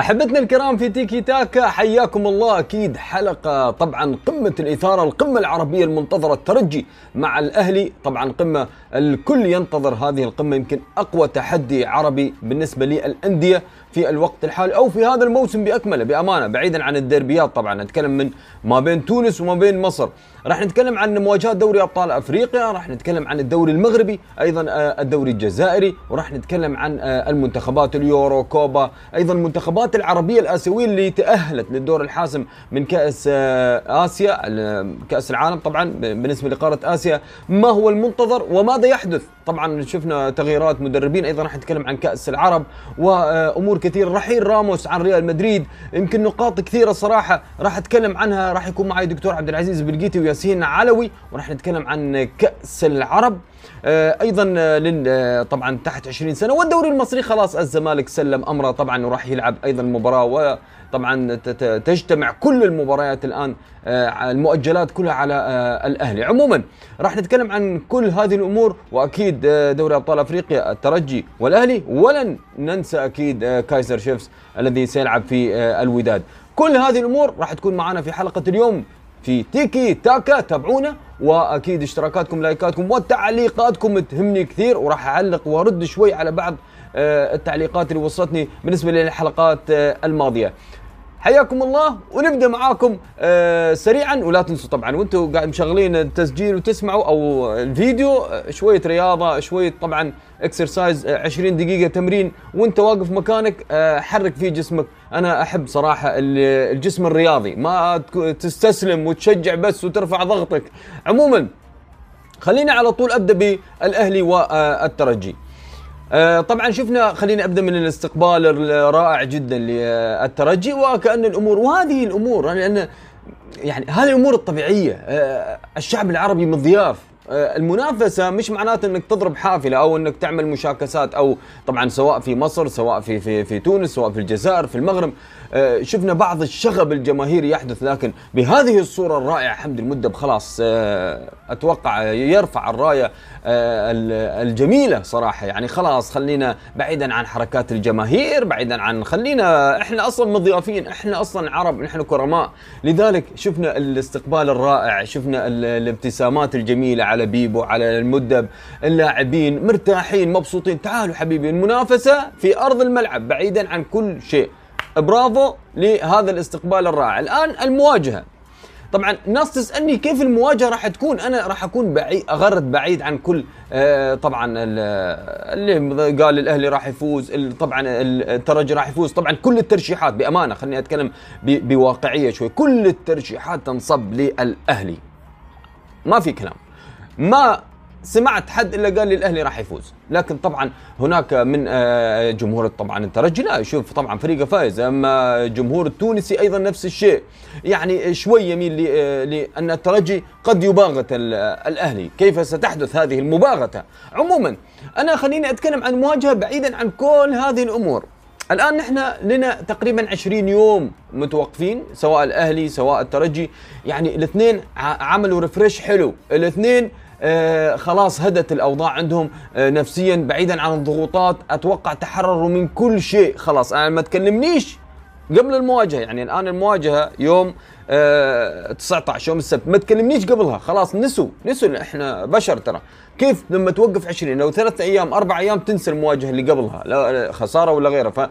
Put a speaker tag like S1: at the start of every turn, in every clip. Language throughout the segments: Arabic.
S1: أحبتنا الكرام في تيكي تاكا حياكم الله. أكيد حلقة طبعا قمة الإثارة القمة العربية المنتظرة الترجي مع الأهلي. طبعا قمة الكل ينتظر هذه القمة يمكن أقوى تحدي عربي بالنسبة للأندية في الوقت الحالي أو في هذا الموسم بأكمله. بأمانة بعيدا عن الديربيات طبعا نتكلم من ما بين تونس وما بين مصر. راح نتكلم عن مواجهات دوري أبطال أفريقيا راح نتكلم عن الدوري المغربي أيضا آه، الدوري الجزائري وراح نتكلم عن آه، المنتخبات اليورو كوبا أيضا المنتخبات العربية الآسيوية اللي تأهلت للدور الحاسم من كأس آه، آسيا كأس العالم طبعا بالنسبة لقارة آسيا. ما هو المنتظر وماذا يحدث؟ طبعا شفنا تغييرات مدربين أيضا راح نتكلم عن كأس العرب وامور كثيرة. رحيل راموس عن ريال مدريد يمكن نقاط كثيرة صراحة راح أتكلم عنها. راح يكون معي دكتور عبد العزيز بلقيتي وياسين علوي وراح نتكلم عن كأس العرب. آه، أيضا آه، لل آه، طبعا تحت 20 سنة والدوري المصري خلاص الزمالك سلم أمره. طبعا وراح يلعب أيضا مباراه وطبعا تجتمع كل المباريات الآن المؤجلات كلها على الأهلي. عموما راح نتكلم عن كل هذه الأمور وأكيد دوري أبطال أفريقيا الترجي والأهلي ولن ننسى أكيد كايزر شيفز الذي سيلعب في الوداد. كل هذه الأمور راح تكون معنا في حلقة اليوم. في تيكي تاكا تابعونا. وأكيد اشتراكاتكم لايكاتكم وتعليقاتكم تهمني كثير. وراح أعلق وأرد شوي على بعض آه، التعليقات اللي وصلتني بالنسبة للحلقات آه، الماضية. حياكم الله ونبدأ معاكم آه سريعا. ولا تنسوا طبعا وأنتم قاعد مشغلين التسجيل وتسمعوا أو الفيديو. شوية رياضة شوية طبعا اكسرسايز 20 دقيقة تمرين وانت واقف مكانك آه حرك فيه جسمك. أنا أحب صراحة الجسم الرياضي ما تستسلم وتشجع بس وترفع ضغطك. عموما خلينا على طول أبدأ بالأهلي والترجي. آه، طبعا شفنا خليني أبدأ من الاستقبال الرائع جدا للترجي وكأن الأمور وهذه الأمور لأن يعني هذه الأمور الطبيعية آه، الشعب العربي مضياف آه، المنافسة مش معناته إنك تضرب حافلة أو إنك تعمل مشاكسات أو طبعا سواء في مصر سواء في في في تونس سواء في الجزائر في المغرب. آه، شفنا بعض الشغب الجماهيري يحدث لكن بهذه الصورة الرائعة حمد المدب خلاص آه، أتوقع يرفع الراية الجميلة صراحة. يعني خلاص خلينا بعيدا عن حركات الجماهير بعيدا عن خلينا إحنا أصلا مضيافين إحنا أصلا عرب نحن كرماء. لذلك شفنا الاستقبال الرائع شفنا الابتسامات الجميلة على بيبو على المدب اللاعبين مرتاحين مبسوطين. تعالوا حبيبي المنافسة في أرض الملعب بعيدا عن كل شيء. برافو لهذا الاستقبال الرائع. الآن المواجهة. طبعا الناس تسألني كيف المواجهة راح تكون؟ أنا راح أكون بعيد أغرد بعيد عن كل آه طبعا اللي قال الأهلي راح يفوز طبعا الترجي راح يفوز. طبعا كل الترشيحات بأمانة خليني أتكلم بواقعية شوي كل الترشيحات تنصب للأهلي. ما في كلام. ما سمعت حد إلا قال لي الأهلي راح يفوز. لكن طبعا هناك من آه، جمهور طبعا الترجي لا يشوف طبعا فريقه فايز. أما الجمهور التونسي أيضا نفس الشيء. يعني شوي يميل آه، لأن الترجي قد يباغت الأهلي. كيف ستحدث هذه المباغتة؟ عموما أنا خليني أتكلم عن مواجهة بعيدا عن كل هذه الأمور. الآن نحن لنا تقريبا 20 يوم متوقفين سواء الأهلي سواء الترجي. يعني الاثنين عملوا ريفرش حلو. الاثنين آه خلاص هدت الأوضاع عندهم آه نفسيا بعيدا عن الضغوطات. أتوقع تحرروا من كل شيء. خلاص أنا ما تكلمنيش قبل المواجهة. يعني الآن المواجهة يوم آه 19 يوم السبت. ما تكلمنيش قبلها. خلاص نسوا نسوا إحنا بشر ترى. كيف لما توقف 20 لو ثلاث أيام أربع أيام تنسى المواجهة اللي قبلها لا خسارة ولا غيرها.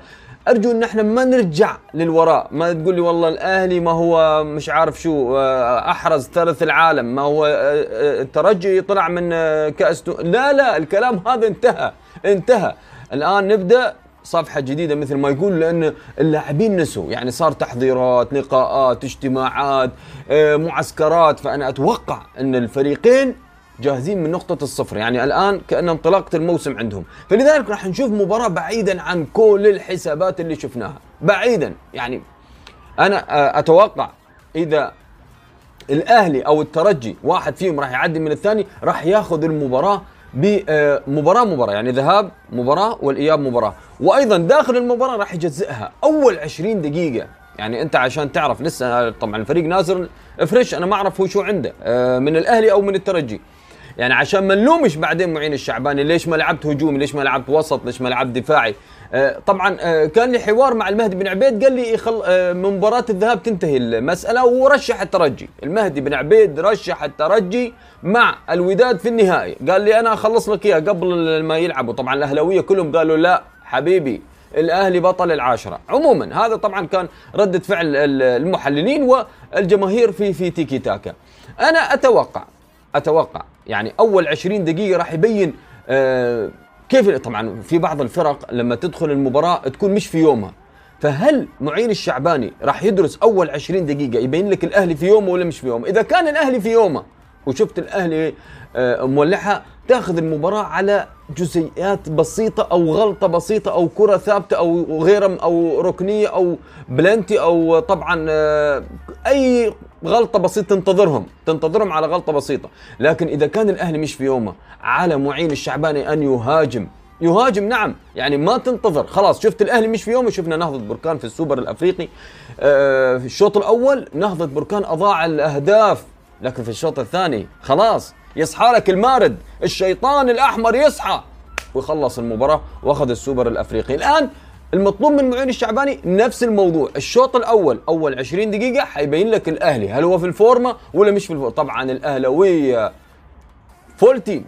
S1: أرجو إن إحنا ما نرجع للوراء. ما تقول لي والله الأهلي ما هو مش عارف شو آه، أحرز ثالث العالم ما هو آه، آه، الترجي طلع من كأس لا لا الكلام هذا انتهى انتهى. الآن نبدأ صفحة جديدة مثل ما يقول لأن اللاعبين نسوا. يعني صار تحضيرات لقاءات اجتماعات معسكرات. فأنا أتوقع أن الفريقين جاهزين من نقطة الصفر. يعني الآن كأن انطلاقة الموسم عندهم. فلذلك راح نشوف مباراة بعيدا عن كل الحسابات اللي شفناها. بعيدا. يعني أنا آه، أتوقع إذا الأهلي أو الترجي واحد فيهم راح يعدي من الثاني راح ياخذ المباراة بمباراة مباراة يعني ذهاب مباراة والإياب مباراة. وأيضا داخل المباراة راح يجزئها. أول 20 دقيقة. يعني أنت عشان تعرف لسه طبعا الفريق نازل فريش أنا ما أعرف هو شو عنده آه، من الأهلي أو من الترجي. يعني عشان ما نلومش بعدين معين الشعباني ليش ما لعبت هجومي؟ ليش ما لعبت وسط؟ ليش ما لعبت دفاعي؟ آه، طبعا آه، كان لي حوار مع المهدي بن عبيد قال لي يخل آه، من مباراة الذهاب تنتهي المسألة ورشح الترجي. المهدي بن عبيد رشح الترجي مع الوداد في النهائي. قال لي أنا أخلص لك إياه قبل ما يلعبوا. طبعا الأهلاوية كلهم قالوا لا حبيبي الأهلي بطل العاشرة. عموما هذا طبعا كان ردة فعل المحللين والجماهير في في تيكي تاكا. أنا أتوقع أتوقع. يعني أول 20 دقيقة راح يبين آه كيف طبعا في بعض الفرق لما تدخل المباراة تكون مش في يومها. فهل معين الشعباني راح يدرس أول 20 دقيقة يبين لك الأهلي في يومه ولا مش في يومه؟ إذا كان الأهلي في يومه وشفت الأهلي آه، مولعها تاخذ المباراة على جزئيات بسيطة أو غلطة بسيطة أو كرة ثابتة أو غيرها أو ركنية أو بلنتي أو طبعا آه، أي غلطة بسيطة تنتظرهم تنتظرهم على غلطة بسيطة. لكن إذا كان الاهلي مش في يومه على معين الشعباني أن يهاجم. يهاجم نعم. يعني ما تنتظر. خلاص شفت الاهلي مش في يومه شفنا نهضة بركان في السوبر الأفريقي. آه في الشوط الأول نهضة بركان أضاع الأهداف لكن في الشوط الثاني خلاص يصحى لك المارد. الشيطان الأحمر يصحى. ويخلص المباراة وأخذ السوبر الأفريقي. الآن المطلوب من معين الشعباني نفس الموضوع. الشوط الأول أول 20 دقيقة حيبين لك الأهلي. هل هو في الفورمة ولا مش في الفورمة؟ طبعا الأهلاوية. full team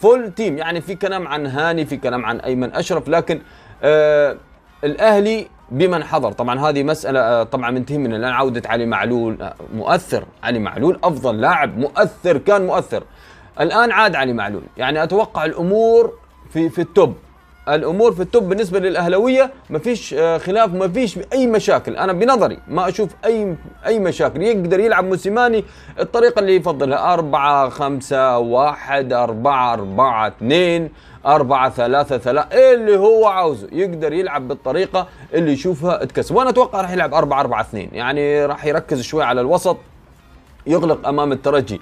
S1: full team يعني في كلام عن هاني في كلام عن أيمن أشرف لكن آه الأهلي بمن حضر. طبعا هذه مسألة آه، طبعا من الآن. عودة علي معلول آه، مؤثر. علي معلول أفضل لاعب مؤثر كان مؤثر. الآن عاد علي معلول. يعني أتوقع الأمور في في ال top. الأمور في ال top بالنسبة للاهلاويه ما فيش آه، خلاف ما فيش أي مشاكل. أنا بنظري ما أشوف أي أي مشاكل. يقدر يلعب موسيماني الطريقة اللي يفضلها. 4 5 1 4 4 2 4 3 3 اللي هو عاوزه. يقدر يلعب بالطريقة اللي يشوفها تكسب. وأنا أتوقع راح يلعب 4 4 2 يعني راح يركز شوي على الوسط يغلق أمام الترجي.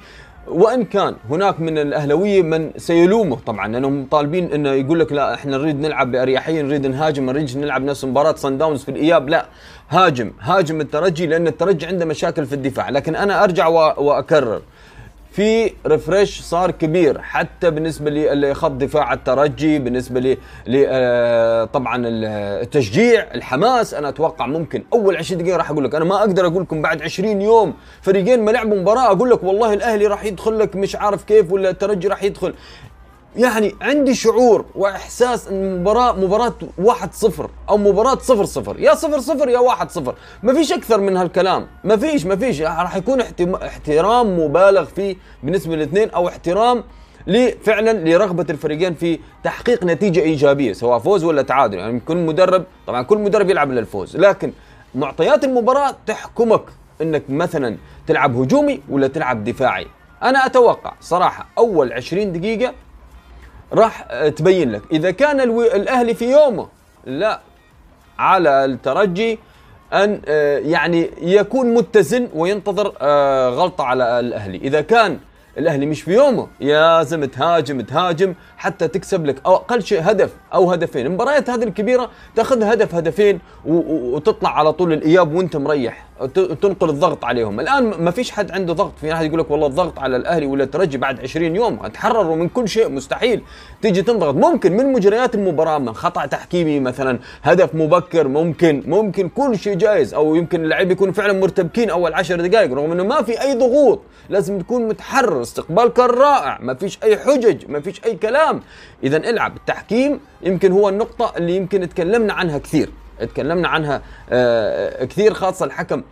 S1: وإن كان هناك من الاهلاويه من سيلومه طبعا لأنهم طالبين إنه يقول لك لا إحنا نريد نلعب بأريحية نريد نهاجم نريد نلعب نفس مباراة صن داونز في الإياب لا. هاجم هاجم الترجي لأن الترجي عنده مشاكل في الدفاع لكن أنا أرجع وأكرر في ريفرش صار كبير حتى بالنسبة لخط دفاع الترجي بالنسبة لي آه، طبعا التشجيع الحماس أنا أتوقع ممكن أول 20 دقيقة راح أقول لك أنا ما أقدر أقول لكم بعد 20 يوم فريقين ما لعبوا مباراة أقول لك والله الأهلي راح يدخل لك مش عارف كيف ولا الترجي راح يدخل. يعني عندي شعور وإحساس إن المباراه مباراة 1-0 أو مباراة 0-0 يا 0-0 يا 1-0 ما فيش أكثر من هالكلام. ما فيش ما فيش. راح يكون احترام مبالغ فيه بالنسبة للاثنين أو احترام فعلا لرغبة الفريقين في تحقيق نتيجة إيجابية سواء فوز ولا تعادل. يعني كل مدرب طبعا كل مدرب يلعب للفوز. لكن معطيات المباراة تحكمك إنك مثلا تلعب هجومي ولا تلعب دفاعي. أنا أتوقع صراحة أول 20 دقيقة راح تبين لك. إذا كان الأهلي في يومه لا. على الترجي أن آه، يعني يكون متزن وينتظر آه، غلطة على الأهلي. إذا كان الأهلي مش في يومه لازم تهاجم تهاجم حتى تكسب لك أو أقل شيء هدف أو هدفين. المباريات هذه الكبيرة تاخذ هدف هدفين وتطلع على طول الإياب وأنت مريح. تنقل الضغط عليهم. الآن ما فيش حد عنده ضغط. في احد يقول لك والله الضغط على الأهلي ولا الترجي بعد 20 يوم. تحرروا من كل شيء. مستحيل. تيجي تنضغط. ممكن من مجريات المباراة من خطأ تحكيمي مثلا هدف مبكر ممكن. ممكن كل شيء جايز. أو يمكن اللعيبه يكونوا فعلا مرتبكين أول 10 دقائق رغم إنه ما في أي ضغوط. لازم تكون متحرر. استقبال كان رائع. ما فيش أي حجج. ما فيش أي كلام. اذا العب. التحكيم يمكن هو النقطة اللي يمكن تكلمنا عنها كثير. تكلمنا عنها آه، كثير خاصة الحكم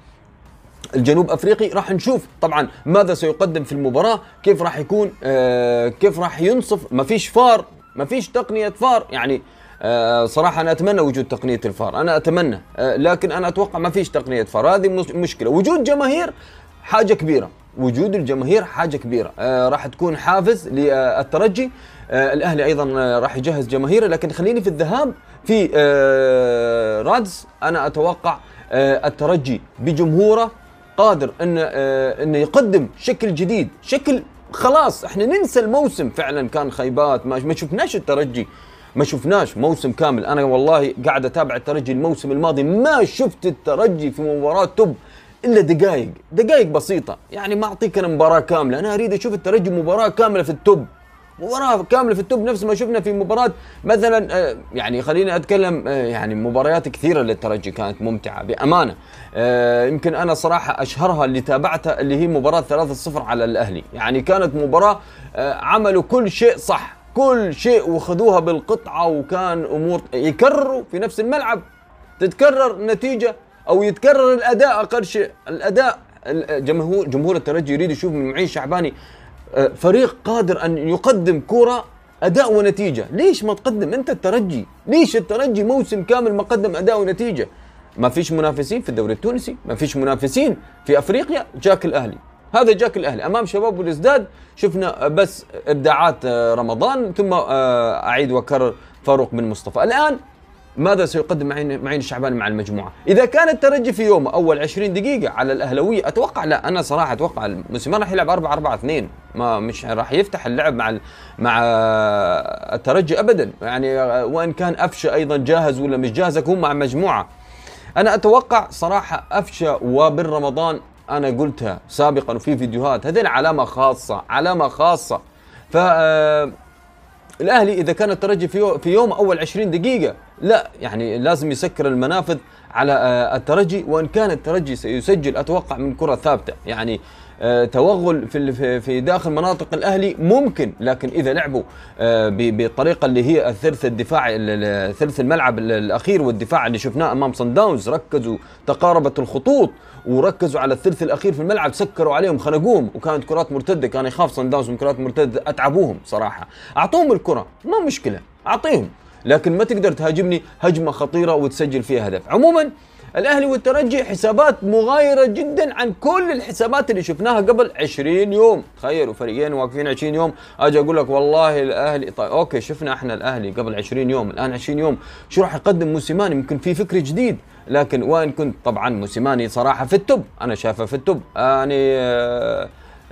S1: الجنوب أفريقي. راح نشوف طبعا ماذا سيقدم في المباراة كيف راح يكون آه، كيف راح ينصف. ما فيش فار ما فيش تقنية فار يعني آه، صراحة أنا أتمنى وجود تقنية الفار أنا أتمنى لكن أنا أتوقع ما فيش تقنية فار. هذه مشكلة. وجود جماهير حاجة كبيرة وجود الجماهير حاجة كبيرة راح تكون حافز للترجي. الأهلي أيضا راح يجهز جماهيره. لكن خليني في الذهاب في آه، رادز أنا أتوقع آه، الترجي بجمهوره قادر إن آه، إنه يقدم شكل جديد شكل خلاص. إحنا ننسى الموسم. فعلا كان خيبات ما شفناش الترجي ما شفناش موسم كامل. أنا والله قاعد أتابع الترجي الموسم الماضي ما شفت الترجي في مباراة توب إلا دقائق دقائق بسيطة. يعني ما أعطيك أنا مباراة كاملة أنا أريد أشوف الترجي مباراة كاملة في ال top مباراة كاملة في ال top نفس ما شفنا في مباراة مثلا آه، يعني خليني أتكلم آه، يعني مباريات كثيرة للترجي كانت ممتعة بأمانة. آه، يمكن أنا صراحة أشهرها اللي تابعتها اللي هي مباراة 3-0 على الأهلي. يعني كانت مباراة عملوا كل شيء صح كل شيء وخذوها بالقطعة وكان أمور يكرروا في نفس الملعب. تتكرر نتيجة أو يتكرر الأداء أقل شيء. الأداء جمهور جمهور الترجي يريد يشوف من معين شعباني فريق قادر أن يقدم كرة أداء ونتيجة. ليش ما تقدم أنت الترجي؟ ليش الترجي موسم كامل ما قدم أداء ونتيجة؟ ما فيش منافسين في الدوري التونسي ما فيش منافسين في أفريقيا جاك الأهلي. هذا جاك الأهلي. أمام شباب والازداد شفنا بس ابداعات آه، رمضان ثم آه، أعيد وأكرر فاروق بن مصطفى. الآن ماذا سيقدم معين معين الشعباني مع المجموعة؟ إذا كان الترجي في يومه أول 20 دقيقة على الاهلاويه أتوقع لا أنا صراحة أتوقع الموسيماني راح يلعب 4 4 2 ما مش راح يفتح اللعب مع مع الترجي ابدا. يعني وإن كان افشه أيضا جاهز ولا مش جاهز يكون مع مجموعة. أنا أتوقع صراحة افشه وبن رمضان أنا قلتها سابقا وفي فيديوهات هذه علامة خاصة علامة خاصة. ف الأهلي إذا كان الترجي في يوم أول 20 دقيقة لا يعني لازم يسكر المنافذ على آه، الترجي وإن كان الترجي سيسجل أتوقع من كرة ثابتة. يعني توغل في في داخل مناطق الأهلي ممكن لكن إذا لعبوا آه، بالطريقة اللي هي الثلث الدفاعي ثلث الملعب الأخير والدفاع اللي شفناه أمام صن داونز ركزوا تقاربت الخطوط وركزوا على الثلث الأخير في الملعب سكروا عليهم خنقوهم. وكانت كرات مرتدة كان يخاف صن داونز من كرات مرتدة أتعبوهم صراحة. أعطوهم الكرة ما مشكلة أعطيهم. لكن ما تقدر تهاجمني هجمة خطيرة وتسجل فيها هدف. عموما الأهلي والترجي حسابات مغايرة جدا عن كل الحسابات اللي شفناها قبل 20 يوم. تخيلوا فريقين واقفين 20 يوم. أجي أقول لك والله الأهلي طيب okay شفنا إحنا الأهلي قبل 20 يوم. الآن 20 يوم. شو راح يقدم موسيماني؟ يمكن في فكر جديد. لكن وين كنت؟ طبعا موسيماني صراحة في ال top. أنا شايفه في ال top. يعني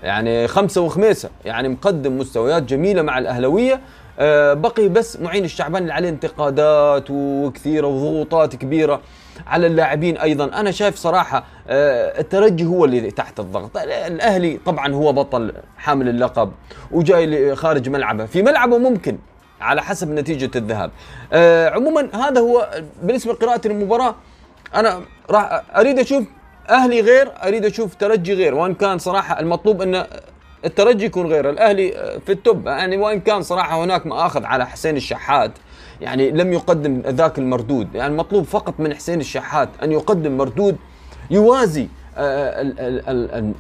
S1: يعني خمسة وخميسة. يعني مقدم مستويات جميلة مع الأهلاوية. آه، بقي بس معين الشعبان اللي عليه انتقادات وكثيرة وضغوطات كبيرة. على اللاعبين أيضا. أنا شايف صراحة آه، الترجي هو اللي تحت الضغط. الأهلي طبعا هو بطل حامل اللقب وجاي خارج ملعبه. في ملعبه ممكن على حسب نتيجة الذهاب. آه، عموما هذا هو بالنسبة لقراءة المباراة أنا راح أريد أشوف أهلي غير أريد أشوف ترجي غير. وإن كان صراحة المطلوب إن الترجي يكون غير. الأهلي في التوب يعني وإن كان صراحة هناك مآخذ على حسين الشحات. يعني لم يقدم ذاك المردود يعني المطلوب فقط من حسين الشحات أن يقدم مردود يوازي آه،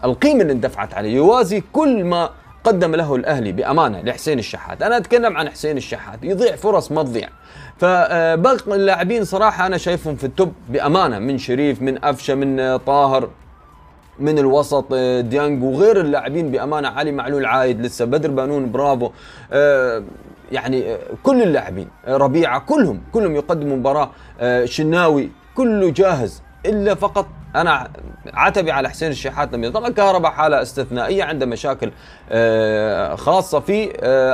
S1: القيمة اللي اندفعت عليه يوازي كل ما قدم له الأهلي بأمانة لحسين الشحات، أنا أتكلم عن حسين الشحات، يضيع فرص ما تضيع. فباقي اللاعبين صراحة أنا شايفهم في التوب بأمانة من شريف من أفشة من طاهر من الوسط آه، ديانج وغير اللاعبين بأمانة علي معلول عايد لسه بدر بانون برافو آه، يعني آه، كل اللاعبين ربيعة كلهم كلهم يقدموا مباراة شناوي كله جاهز إلا فقط أنا عتبي على حسين الشحات لم طبعا كهرباء حالة استثنائية عنده مشاكل خاصة فيه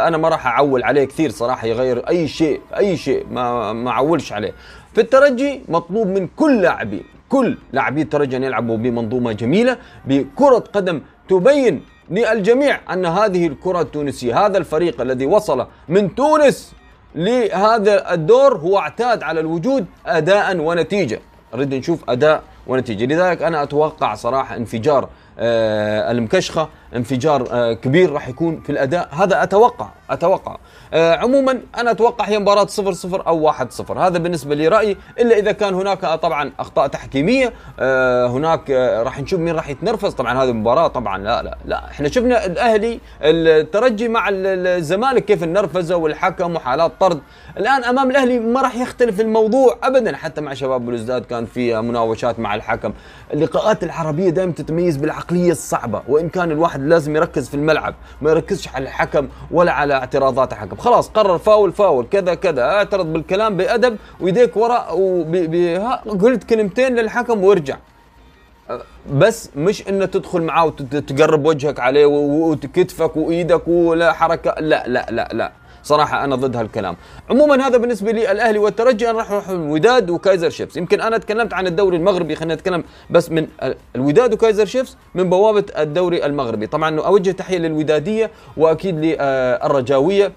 S1: أنا ما راح أعول عليه كثير صراحة يغير أي شيء أي شيء ما ما أعولش عليه. في الترجي مطلوب من كل لاعبين كل لاعبي الترجي أن يلعبوا بمنظومة جميلة بكرة قدم تبين للجميع أن هذه الكرة التونسية هذا الفريق الذي وصل من تونس لهذا الدور هو اعتاد على الوجود أداء ونتيجة. نريد نشوف أداء ونتيجة. لذلك أنا أتوقع صراحة انفجار آه المكشخة انفجار آه كبير راح يكون في الأداء. هذا أتوقع أتوقع. آه عموما أنا أتوقع هي مباراة 0 0 أو 1 0 هذا بالنسبة لي رأيي. إلا إذا كان هناك طبعا أخطاء تحكيمية آه هناك آه راح نشوف مين راح يتنرفز. طبعا هذه المباراه طبعا لا لا لا. إحنا شفنا الأهلي الترجي مع الزمالك كيف النرفزه والحكم وحالات طرد. الآن أمام الأهلي ما راح يختلف الموضوع ابدا. حتى مع شباب بلوزداد كان في مناوشات مع الحكم. اللقاءات العربية دائما تتميز بالعقلية الصعبة وإن كان الواحد لازم يركز في الملعب ما يركزش على الحكم ولا على اعتراضات الحكم. خلاص قرر فاول فاول كذا كذا اعترض بالكلام بأدب ويديك وراء قلت كلمتين للحكم وارجع. بس مش إنه تدخل معاه وتقرب وجهك عليه وكتفك وإيدك ولا حركة لا لا لا لا. صراحة أنا ضد هالكلام. عموما هذا بالنسبة لي الاهلي والترجي أنا راح أروح الوداد وكايزر شيفز. يمكن أنا تكلمت عن الدوري المغربي خلينا نتكلم بس من الوداد وكايزر شيفز من بوابة الدوري المغربي. طبعا أوجه تحية للودادية وأكيد للرجاوية.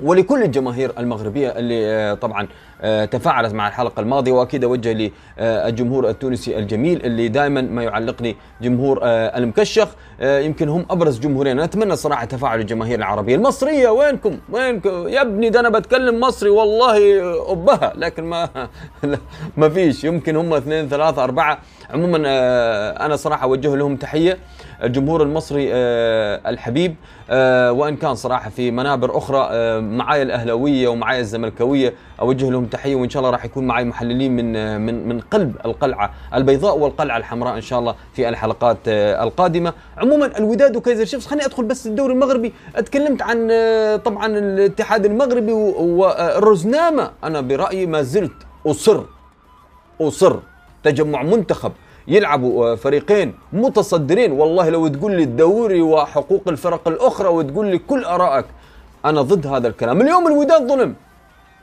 S1: ولكل الجماهير المغربية اللي آه، طبعا آه، تفاعلت مع الحلقة الماضية وأكيد أوجه للجمهور التونسي الجميل اللي دائما ما يعلقني جمهور آه، المكشخ. يمكن هم أبرز جمهورين. أنا أتمنى صراحة تفاعل الجماهير العربية. المصرية وينكم؟ وينكم؟ يا ابني ده أنا بتكلم مصري والله ابها لكن ما ما فيش. يمكن هم اثنين ثلاثة أربعة. عموما أنا صراحة أوجه لهم تحية. الجمهور المصري الحبيب وإن كان صراحة في منابر أخرى معايا الأهلاوية ومعايا الزملكاوية أوجه لهم تحية وإن شاء الله راح يكون معي محللين من من من قلب القلعة البيضاء والقلعة الحمراء إن شاء الله في الحلقات آه، القادمة. عموما الوداد وكايزر شيفز خليني أدخل بس الدوري المغربي. اتكلمت عن آه، طبعا الاتحاد المغربي والرزنامه أنا برأيي ما زلت أصر أصر تجمع منتخب يلعبوا آه، فريقين متصدرين. والله لو تقول لي الدوري وحقوق الفرق الأخرى وتقول لي كل آرائك أنا ضد هذا الكلام. اليوم الوداد ظلم.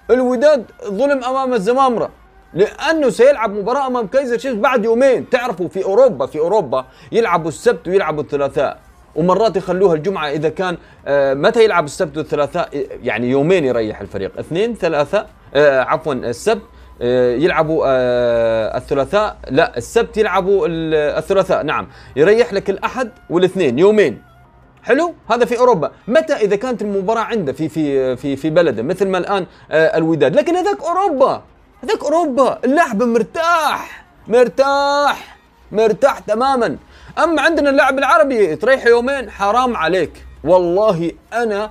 S1: الوداد ظلم أمام الزمامرة لأنه سيلعب مباراة أمام كايزر تشيفز بعد يومين. تعرفوا في أوروبا في أوروبا يلعبوا السبت ويلعبوا الثلاثاء ومرات يخلوها الجمعة إذا كان آه متى يلعب السبت والثلاثاء؟ يعني يومين يريح الفريق. اثنين ثلاثاء آه عفوا السبت يلعبوا آه الثلاثاء. لا السبت يلعبوا الثلاثاء. نعم. يريح لك الأحد والاثنين يومين. حلو؟ هذا في أوروبا. متى؟ إذا كانت المباراة عنده في في في في بلده مثل ما الآن آه الوداد. لكن هذاك أوروبا هذاك أوروبا اللاعب مرتاح مرتاح مرتاح تماما. أما عندنا اللاعب العربي تريح يومين حرام عليك. والله أنا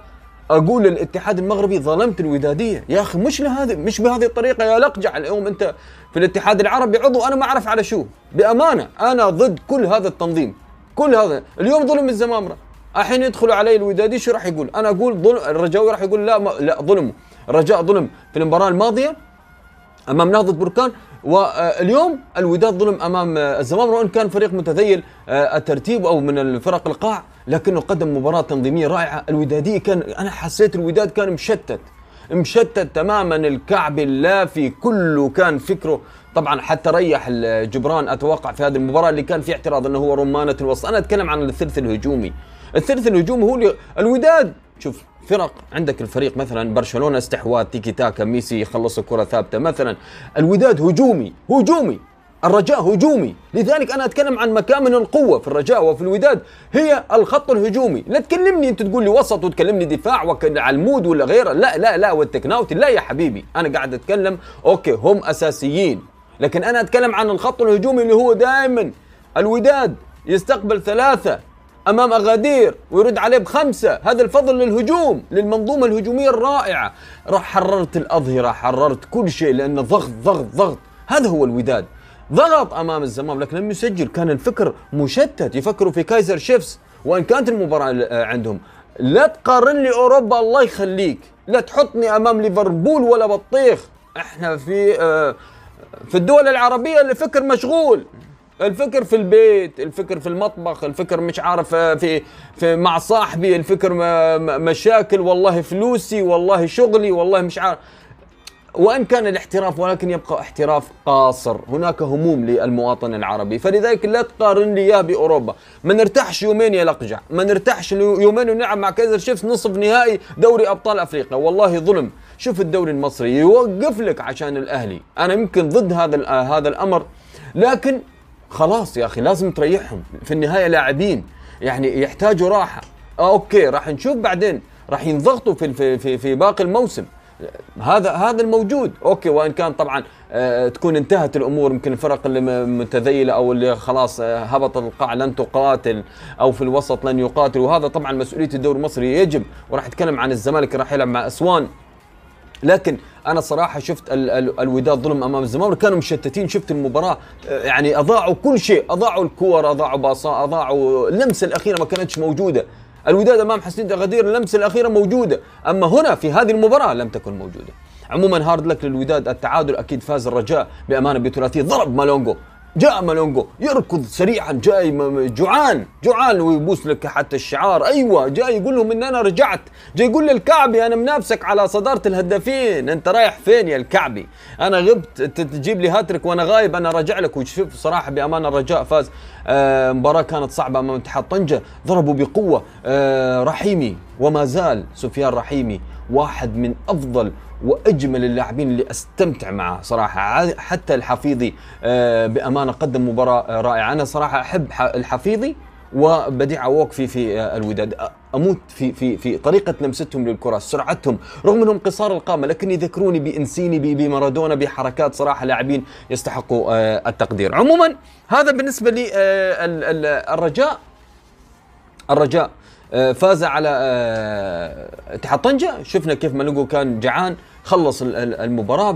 S1: أقول للاتحاد المغربي ظلمت الودادية. يا أخي مش لهذه مش بهذه الطريقة يا لقجع اليوم أنت في الاتحاد العربي. عضو أنا ما أعرف على شو. بأمانة أنا ضد كل هذا التنظيم. كل هذا. اليوم ظلم الزمامرة. الحين يدخلوا علي الودادي شو راح يقول؟ أنا أقول ظلم الرجاوي راح يقول لا ما لا ظلم الرجاء ظلم. في المباراة الماضية أمام نهضة بركان واليوم الوداد ظلم أمام الزمامره وان كان فريق متذيل آه، الترتيب أو من الفرق القاع لكنه قدم مباراة تنظيمية رائعة. الودادي كان أنا حسيت الوداد كان مشتت مشتت تماما. الكعب اللافي كله كان فكره. طبعا حتى ريح الجبران أتوقع في هذه المباراة اللي كان في اعتراض إنه هو رمانة الوسط. أنا أتكلم عن الثلث الهجومي. الثلث الهجومي هو الوداد شوف فرق عندك الفريق مثلا برشلونة استحواذ تيكي تاكا ميسي يخلص الكره ثابتة مثلا. الوداد هجومي هجومي الرجاء هجومي. لذلك أنا أتكلم عن مكامن القوة في الرجاء وفي الوداد. هي الخط الهجومي. لا تكلمني أنت تقول لي وسط وتكلمني دفاع وعلمود ولا غيره. لا لا لا والتكناوتي. لا يا حبيبي أنا قاعد أتكلم. okay هم أساسيين. لكن أنا أتكلم عن الخط الهجومي اللي هو دائما الوداد يستقبل ثلاثة. أمام أغادير ويرد عليه بخمسة. هذا الفضل للهجوم للمنظومة الهجومية الرائعة. راح حررت الأظهرة حررت كل شيء لأن ضغط ضغط ضغط. هذا هو الوداد. ضغط أمام الزمامرة لكن لم يسجل. كان الفكر مشتت. يفكروا في كايزر شيفس وإن كانت المباراة عندهم. لا تقارن لي أوروبا الله يخليك. لا تحطني أمام ليفربول ولا بطيخ. إحنا في آه، في الدول العربية الفكر مشغول. الفكر في البيت الفكر في المطبخ الفكر مش عارف آه، في في مع صاحبي الفكر مشاكل والله فلوسي والله شغلي والله مش عارف. وإن كان الاحتراف ولكن يبقى احتراف قاصر، هناك هموم للمواطن العربي، فلذلك لا تقارن لي اياه بأوروبا، ما نرتاحش يومين يا لقجع، ما نرتاحش يومين ونلعب مع كايزر شيفز نصف نهائي دوري أبطال أفريقيا، والله ظلم، شوف الدوري المصري. يوقف لك عشان الأهلي، أنا يمكن ضد هذا هذا الأمر، لكن خلاص يا أخي لازم تريحهم. في النهاية لاعبين يعني يحتاجوا راحة. آه okay راح نشوف بعدين. راح ينضغطوا في في في, في باقي الموسم. هذا هذا الموجود. okay وإن كان طبعا آه تكون انتهت الأمور يمكن الفرق اللي متذيلة أو اللي خلاص آه هبط القاع لن تقاتل أو في الوسط لن يقاتل. وهذا طبعا مسؤولية الدوري المصري. يجب وراح أتكلم عن الزمالك راح يلعب مع أسوان. لكن أنا صراحة شفت ال ال الوداد ظلم أمام الزمامرة كانوا مشتتين شفت المباراة آه، يعني أضاعوا كل شيء أضاعوا الكور أضاعوا باصا أضاعوا اللمسة الأخيرة ما كانتش موجودة. الوداد أمام حسنية أغادير اللمسة الأخيرة موجودة. أما هنا في هذه المباراة لم تكن موجودة. عموما hard luck للوداد التعادل أكيد فاز الرجاء بأمانة بثلاثية ضرب مالونجو. جاء مالونجو يركض سريعا جاي جوعان جوعان ويبوس لك حتى الشعار. أيوه جاي يقول لهم إن أنا رجعت. جاي يقول للكعبي أنا منافسك على صدارة الهدافين. أنت رايح فين يا الكعبي؟ أنا غبت تجيب لي هاتريك وأنا غايب أنا راجع لك. وشوف صراحة بامان الرجاء فاز. آه مباراة كانت صعبة أمام اتحاد طنجة. ضربوا بقوة. آه رحيمي وما زال سفيان رحيمي واحد من أفضل وأجمل اللاعبين اللي أستمتع معه صراحة. حتى الحفيظي آه، بأمانة قدم مباراة رائعة. أنا صراحة أحب الحفيظي وبديع عووك في آه، الوداد. أموت في في في طريقة لمستهم للكرة سرعتهم رغم أنهم قصار القامة لكن يذكروني بإنسيني بمارادونا بحركات صراحة لاعبين يستحقوا آه، التقدير. عموما هذا بالنسبة لي الرجاء. الرجاء فاز على اتحاد طنجة. شفنا كيف ملوكو كان جعان. خلص المباراة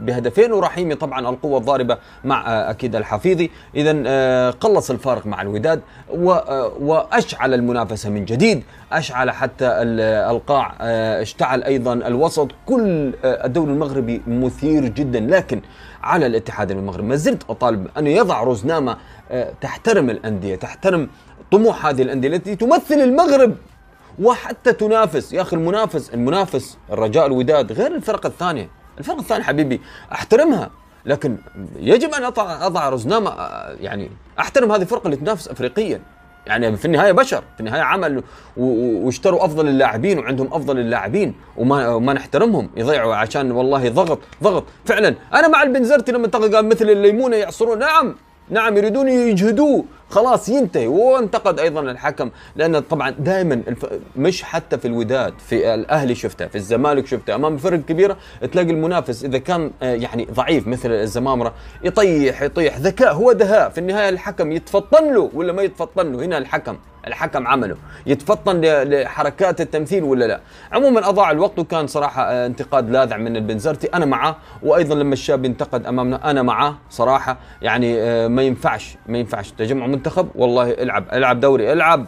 S1: بهدفين ورحيمي طبعا القوة الضاربة مع آه، أكيد الحفيظي. اذا آه، قلص الفارق مع الوداد آه، وأشعل المنافسة من جديد. أشعل حتى القاع اشتعل أيضا الوسط. كل الدوري المغربي مثير جدا. لكن على الاتحاد المغربي ما زلت أطالب انه يضع روزنامه تحترم الأندية تحترم طموح هذه الأندية التي تمثل المغرب. وحتى تنافس. يا أخي المنافس المنافس الرجاء الوداد غير الفرق الثانية. الفرق الثانية حبيبي أحترمها. لكن يجب أن اضع أضع رزنامه يعني أحترم هذه الفرقة اللي تنافس افريقيا. يعني في النهاية بشر في النهاية عمل واشتروا أفضل اللاعبين وعندهم أفضل اللاعبين وما وما نحترمهم. يضيعوا عشان والله ضغط ضغط. فعلا أنا مع البنزرتي لما قال مثل الليمونة يعصرون. نعم نعم يريدون يجهدوه. خلاص ينتهي. وانتقد أيضا الحكم لأن طبعا دائما. مش حتى في الوداد في الأهلي شفته في الزمالك شفته أمام الفرق الكبيره تلاقي المنافس إذا كان آه، يعني ضعيف مثل الزمامرة يطيح يطيح. ذكاء هو دهاء في النهاية الحكم يتفطن له ولا ما يتفطن له؟ هنا الحكم الحكم عمله. يتفطن لحركات التمثيل ولا لا؟ عموما أضاع الوقت وكان صراحة آه، انتقاد لاذع من البنزرتي أنا معه وأيضا لما الشاب ينتقد أمامنا أنا معه صراحة. يعني آه، ما ينفعش ما ينفعش تجمع منتخب والله العب العب دوري العب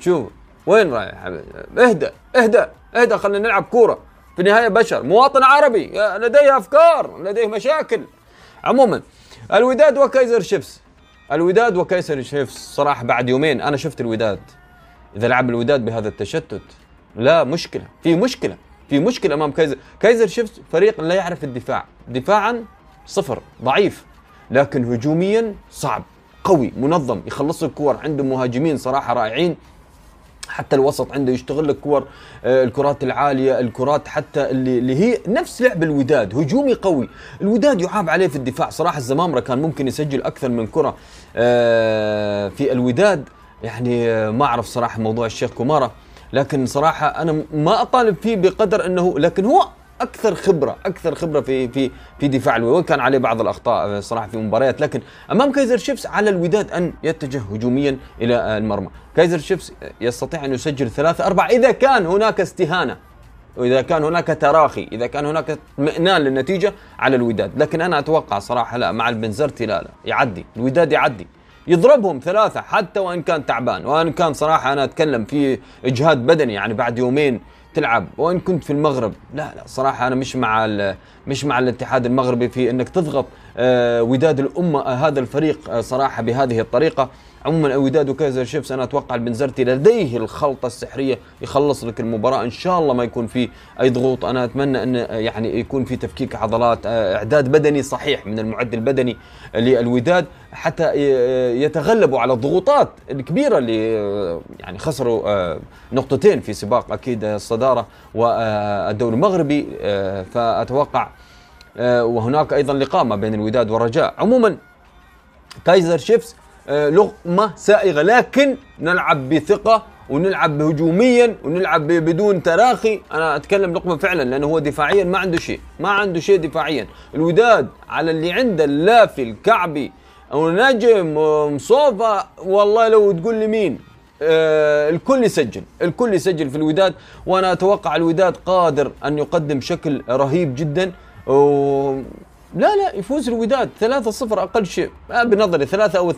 S1: شوف وين رايح؟ اهدى اهدى اهدى خلينا نلعب كورة. في النهاية بشر مواطن عربي لديه أفكار لديه مشاكل. عموما الوداد وكايزر شيفس الوداد وكايزر شيفس صراحة بعد يومين أنا شفت الوداد. إذا لعب الوداد بهذا التشتت لا مشكلة في مشكلة في مشكلة أمام كايزر كايزر شيفس فريق لا يعرف الدفاع دفاعا صفر ضعيف لكن هجوميا صعب. قوي منظم يخلص الكور عنده مهاجمين صراحة رائعين. حتى الوسط عنده يشتغل لك كور آه، الكرات العالية الكرات حتى اللي, اللي هي نفس لعب الوداد هجومي قوي. الوداد يعاب عليه في الدفاع. صراحة الزمامرة كان ممكن يسجل أكثر من كرة آه، في الوداد. يعني آه، ما أعرف صراحة موضوع الشيخ كومارا لكن صراحة أنا ما أطالب فيه بقدر إنه لكن هو أكثر خبرة أكثر خبرة في في في دفاع الوداد كان عليه بعض الأخطاء صراحة في مباريات. لكن أمام كايزر شيفس على الوداد أن يتجه هجوميا إلى المرمى. كايزر شيفس يستطيع أن يسجل ثلاثة أربعة إذا كان هناك استهانة وإذا كان هناك تراخي إذا كان هناك اطمئنان للنتيجة على الوداد. لكن أنا أتوقع صراحة لا مع البنزرتي لا لا. يعدي الوداد يعدي. يضربهم ثلاثة حتى وإن كان تعبان. وإن كان صراحة أنا أتكلم في إجهاد بدني يعني بعد يومين تلعب. وإن كنت في المغرب لا لا صراحة أنا مش مع مش مع الاتحاد المغربي في إنك تضغط آه، وداد الأمة آه، هذا الفريق آه، صراحة بهذه الطريقة. عموما الوداد وكايزر شيفس أنا أتوقع البنزرتي لديه الخلطة السحرية يخلص لك المباراة. إن شاء الله ما يكون في أي ضغوط. أنا أتمنى إن يعني يكون في تفكيك عضلات إعداد بدني صحيح من المعد البدني للوداد. حتى يتغلبوا على الضغوطات الكبيرة اللي يعني خسروا نقطتين في سباق أكيد الصدارة والدوري المغربي فأتوقع وهناك أيضا لقاء ما بين الوداد والرجاء. عموما كايزر شيفس آه، لقمة سائغة. لكن نلعب بثقة ونلعب هجوميا ونلعب بدون تراخي. أنا أتكلم لقمة فعلا لأنه هو دفاعيا ما عنده شيء ما عنده شيء دفاعيا. الوداد على اللي عنده اللافي الكعبي أو نجم مصوفة والله لو تقول لي مين؟ آه الكل يسجل الكل يسجل في الوداد. وأنا أتوقع الوداد قادر أن يقدم شكل رهيب جدا. لا لا يفوز الوداد. 3-0 أقل شيء. آه بنظري 3 أو 2-0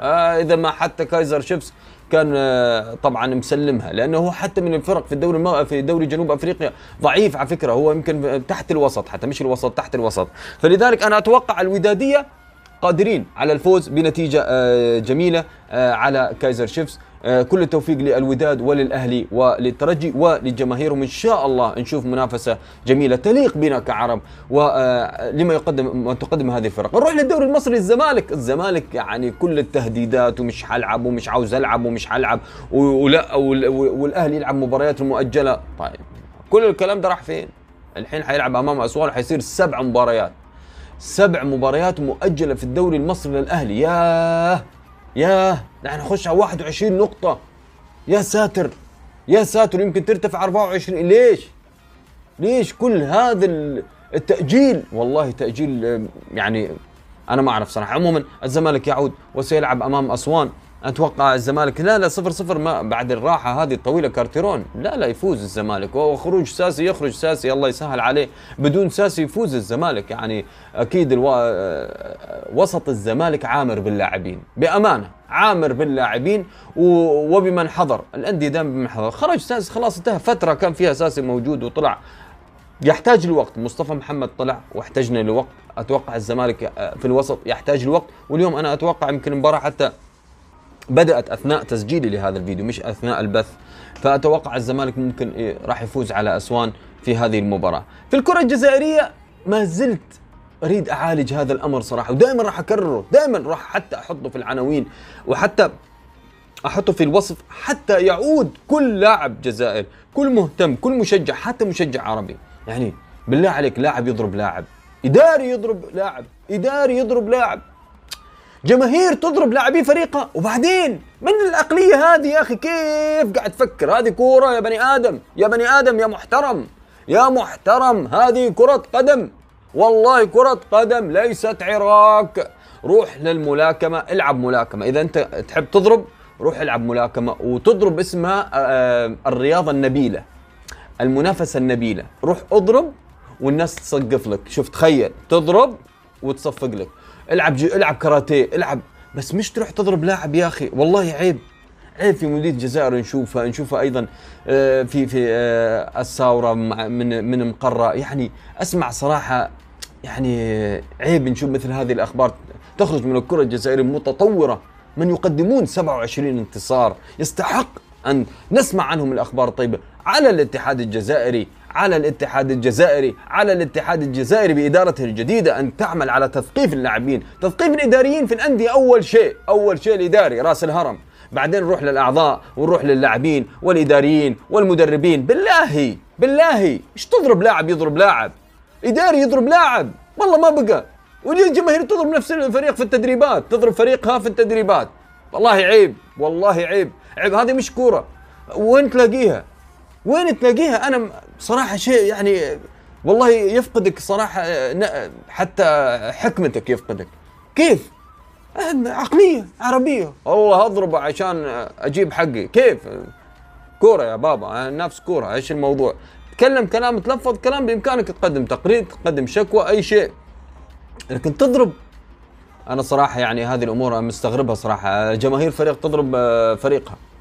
S1: آه إذا ما حتى كايزر شيفس كان آه طبعا مسلمها لأنه هو حتى من الفرق في الدوري المو... في دوري جنوب أفريقيا ضعيف على فكرة. هو يمكن تحت الوسط حتى مش الوسط تحت الوسط. فلذلك أنا أتوقع الودادية قادرين على الفوز بنتيجة جميلة آه، على كايزر شيفز. آه، كل التوفيق للوداد وللأهلي وللترجي ولجماهيرهم ان شاء الله نشوف منافسة جميلة تليق بنا كعرب ولما يقدم ما تقدم هذه الفرق. نروح للدوري المصري الزمالك. الزمالك يعني كل التهديدات ومش حلعب ومش عاوز ألعب ومش حلعب ولا والأهلي يلعب مباريات مؤجلة. طيب كل الكلام ده راح فين؟ الحين حيلعب أمام أسوان حيصير سبع مباريات. سبع مباريات مؤجلة في الدوري المصري للأهلي. ياه! ياه نحن نخش على 21 نقطة يا ساتر يا ساتر يمكن ترتفع 24 ليش؟ ليش كل هذا التأجيل؟ والله تأجيل يعني أنا ما أعرف صراحة عموما الزمالك يعود وسيلعب أمام أسوان أتوقع الزمالك لا لا صفر صفر ما بعد الراحة هذه الطويلة كارتيرون. لا لا يفوز الزمالك. وخروج ساسي يخرج ساسي الله يسهل عليه. بدون ساسي يفوز الزمالك. يعني أكيد ألو... وسط الزمالك عامر باللاعبين. بأمانة عامر باللاعبين وبمن حضر. الأندية دائما بمن حضر. خرج ساسي خلاص انتهى. فترة كان فيها ساسي موجود وطلع. يحتاج لوقت مصطفى محمد طلع واحتجنا لوقت أتوقع الزمالك في الوسط يحتاج لوقت واليوم أنا أتوقع يمكن المباراه حتى بدأت أثناء تسجيلي لهذا الفيديو مش أثناء البث. فأتوقع الزمالك ممكن إيه، راح يفوز على أسوان في هذه المباراة. في الكرة الجزائرية ما زلت أريد أعالج هذا الأمر صراحة ودائما راح أكرره دائما راح حتى أحطه في العناوين وحتى أحطه في الوصف حتى يعود كل لاعب جزائر كل مهتم كل مشجع حتى مشجع عربي. يعني بالله عليك لاعب يضرب لاعب إداري يضرب لاعب إداري يضرب لاعب. جماهير تضرب لاعبي فريقها. وبعدين من العقلية هذه يا أخي؟ كيف قاعد تفكر؟ هذه كورة يا بني آدم. يا بني آدم يا محترم. يا محترم هذه كرة قدم. والله كرة قدم ليست عراك. روح للملاكمة العب ملاكمة. إذا أنت تحب تضرب روح العب ملاكمة. وتضرب اسمها آه، الرياضة النبيلة. المنافسة النبيلة. روح اضرب والناس تصقف لك. شوف تخيل تضرب وتصفق لك. العب جي... العب كاراتيه العب. بس مش تروح تضرب لاعب يا أخي. والله عيب. عيب في مدير الجزائر نشوفها نشوفها أيضا آه، في في آه، الثورة من من مقرة. يعني أسمع صراحة يعني عيب نشوف مثل هذه الأخبار. تخرج من الكرة الجزائرية متطورة. من يقدمون 27 انتصار. يستحق أن نسمع عنهم الأخبار الطيبة. على الاتحاد الجزائري على الاتحاد الجزائري على الاتحاد الجزائري بإدارته الجديدة أن تعمل على تثقيف اللاعبين تثقيف الإداريين في الأندية. أول شيء أول شيء الإداري رأس الهرم. بعدين نروح للأعضاء ونروح للاعبين والإداريين والمدربين. بالله بالله إيش تضرب لاعب يضرب لاعب؟ إداري يضرب لاعب. والله ما بقى. والجماهير تضرب نفس الفريق في التدريبات؟ تضرب فريقها في التدريبات. والله عيب والله عيب. عيب هذه مش كورة. وين تلاقيها؟ وين تلاقيها؟ أنا صراحة شيء يعني والله يفقدك صراحة حتى حكمتك يفقدك. كيف؟ عقلية عربية. والله اضربه عشان أجيب حقي. كيف؟ كورة يا بابا نفس كورة إيش الموضوع؟ تكلم كلام تلفظ كلام بإمكانك تقدم تقرير تقدم شكوى أي شيء. لكن تضرب أنا صراحة يعني هذه الأمور مستغربها صراحة. جماهير فريق تضرب فريقها. آه،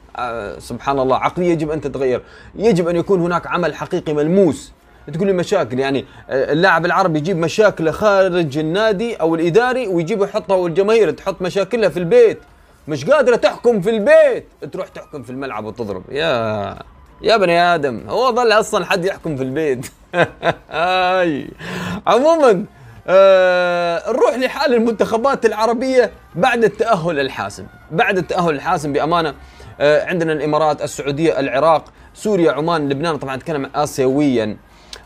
S1: سبحان الله عقلية يجب أن تتغير. يجب أن يكون هناك عمل حقيقي ملموس. تقول لي مشاكل يعني آه، اللاعب العربي يجيب مشاكله خارج النادي أو الإداري ويجيب يحطها والجماهير تحط مشاكلها في البيت. مش قادرة تحكم في البيت. تروح تحكم في الملعب وتضرب. يا يا بني آدم هو ظل أصلا حد يحكم في البيت. عموما آه نروح لحال المنتخبات العربية بعد التأهل الحاسم. بعد التأهل الحاسم بأمانة آه، عندنا الإمارات السعودية العراق سوريا عمان لبنان. طبعا أتكلم اسيويا.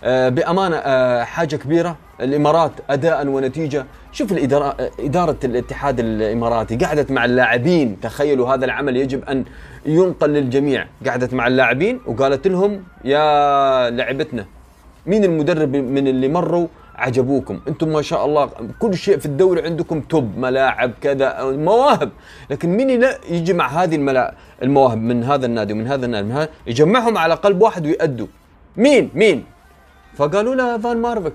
S1: آه، بأمانة آه، حاجة كبيرة الإمارات اداء ونتيجة. شوف الإدارة إدارة الاتحاد الإماراتي قعدت مع اللاعبين. تخيلوا هذا العمل يجب أن ينقل للجميع. قعدت مع اللاعبين وقالت لهم يا لعبتنا مين المدرب من اللي مروا عجبوكم. أنتم ما شاء الله كل شيء في الدوري عندكم top ملاعب كذا مواهب. لكن مين لا يجمع هذه الملاعب المواهب من هذا النادي ومن هذا النادي من هذا يجمعهم على قلب واحد ويأدوا. مين؟ مين؟ فقالوا له فان مارفك.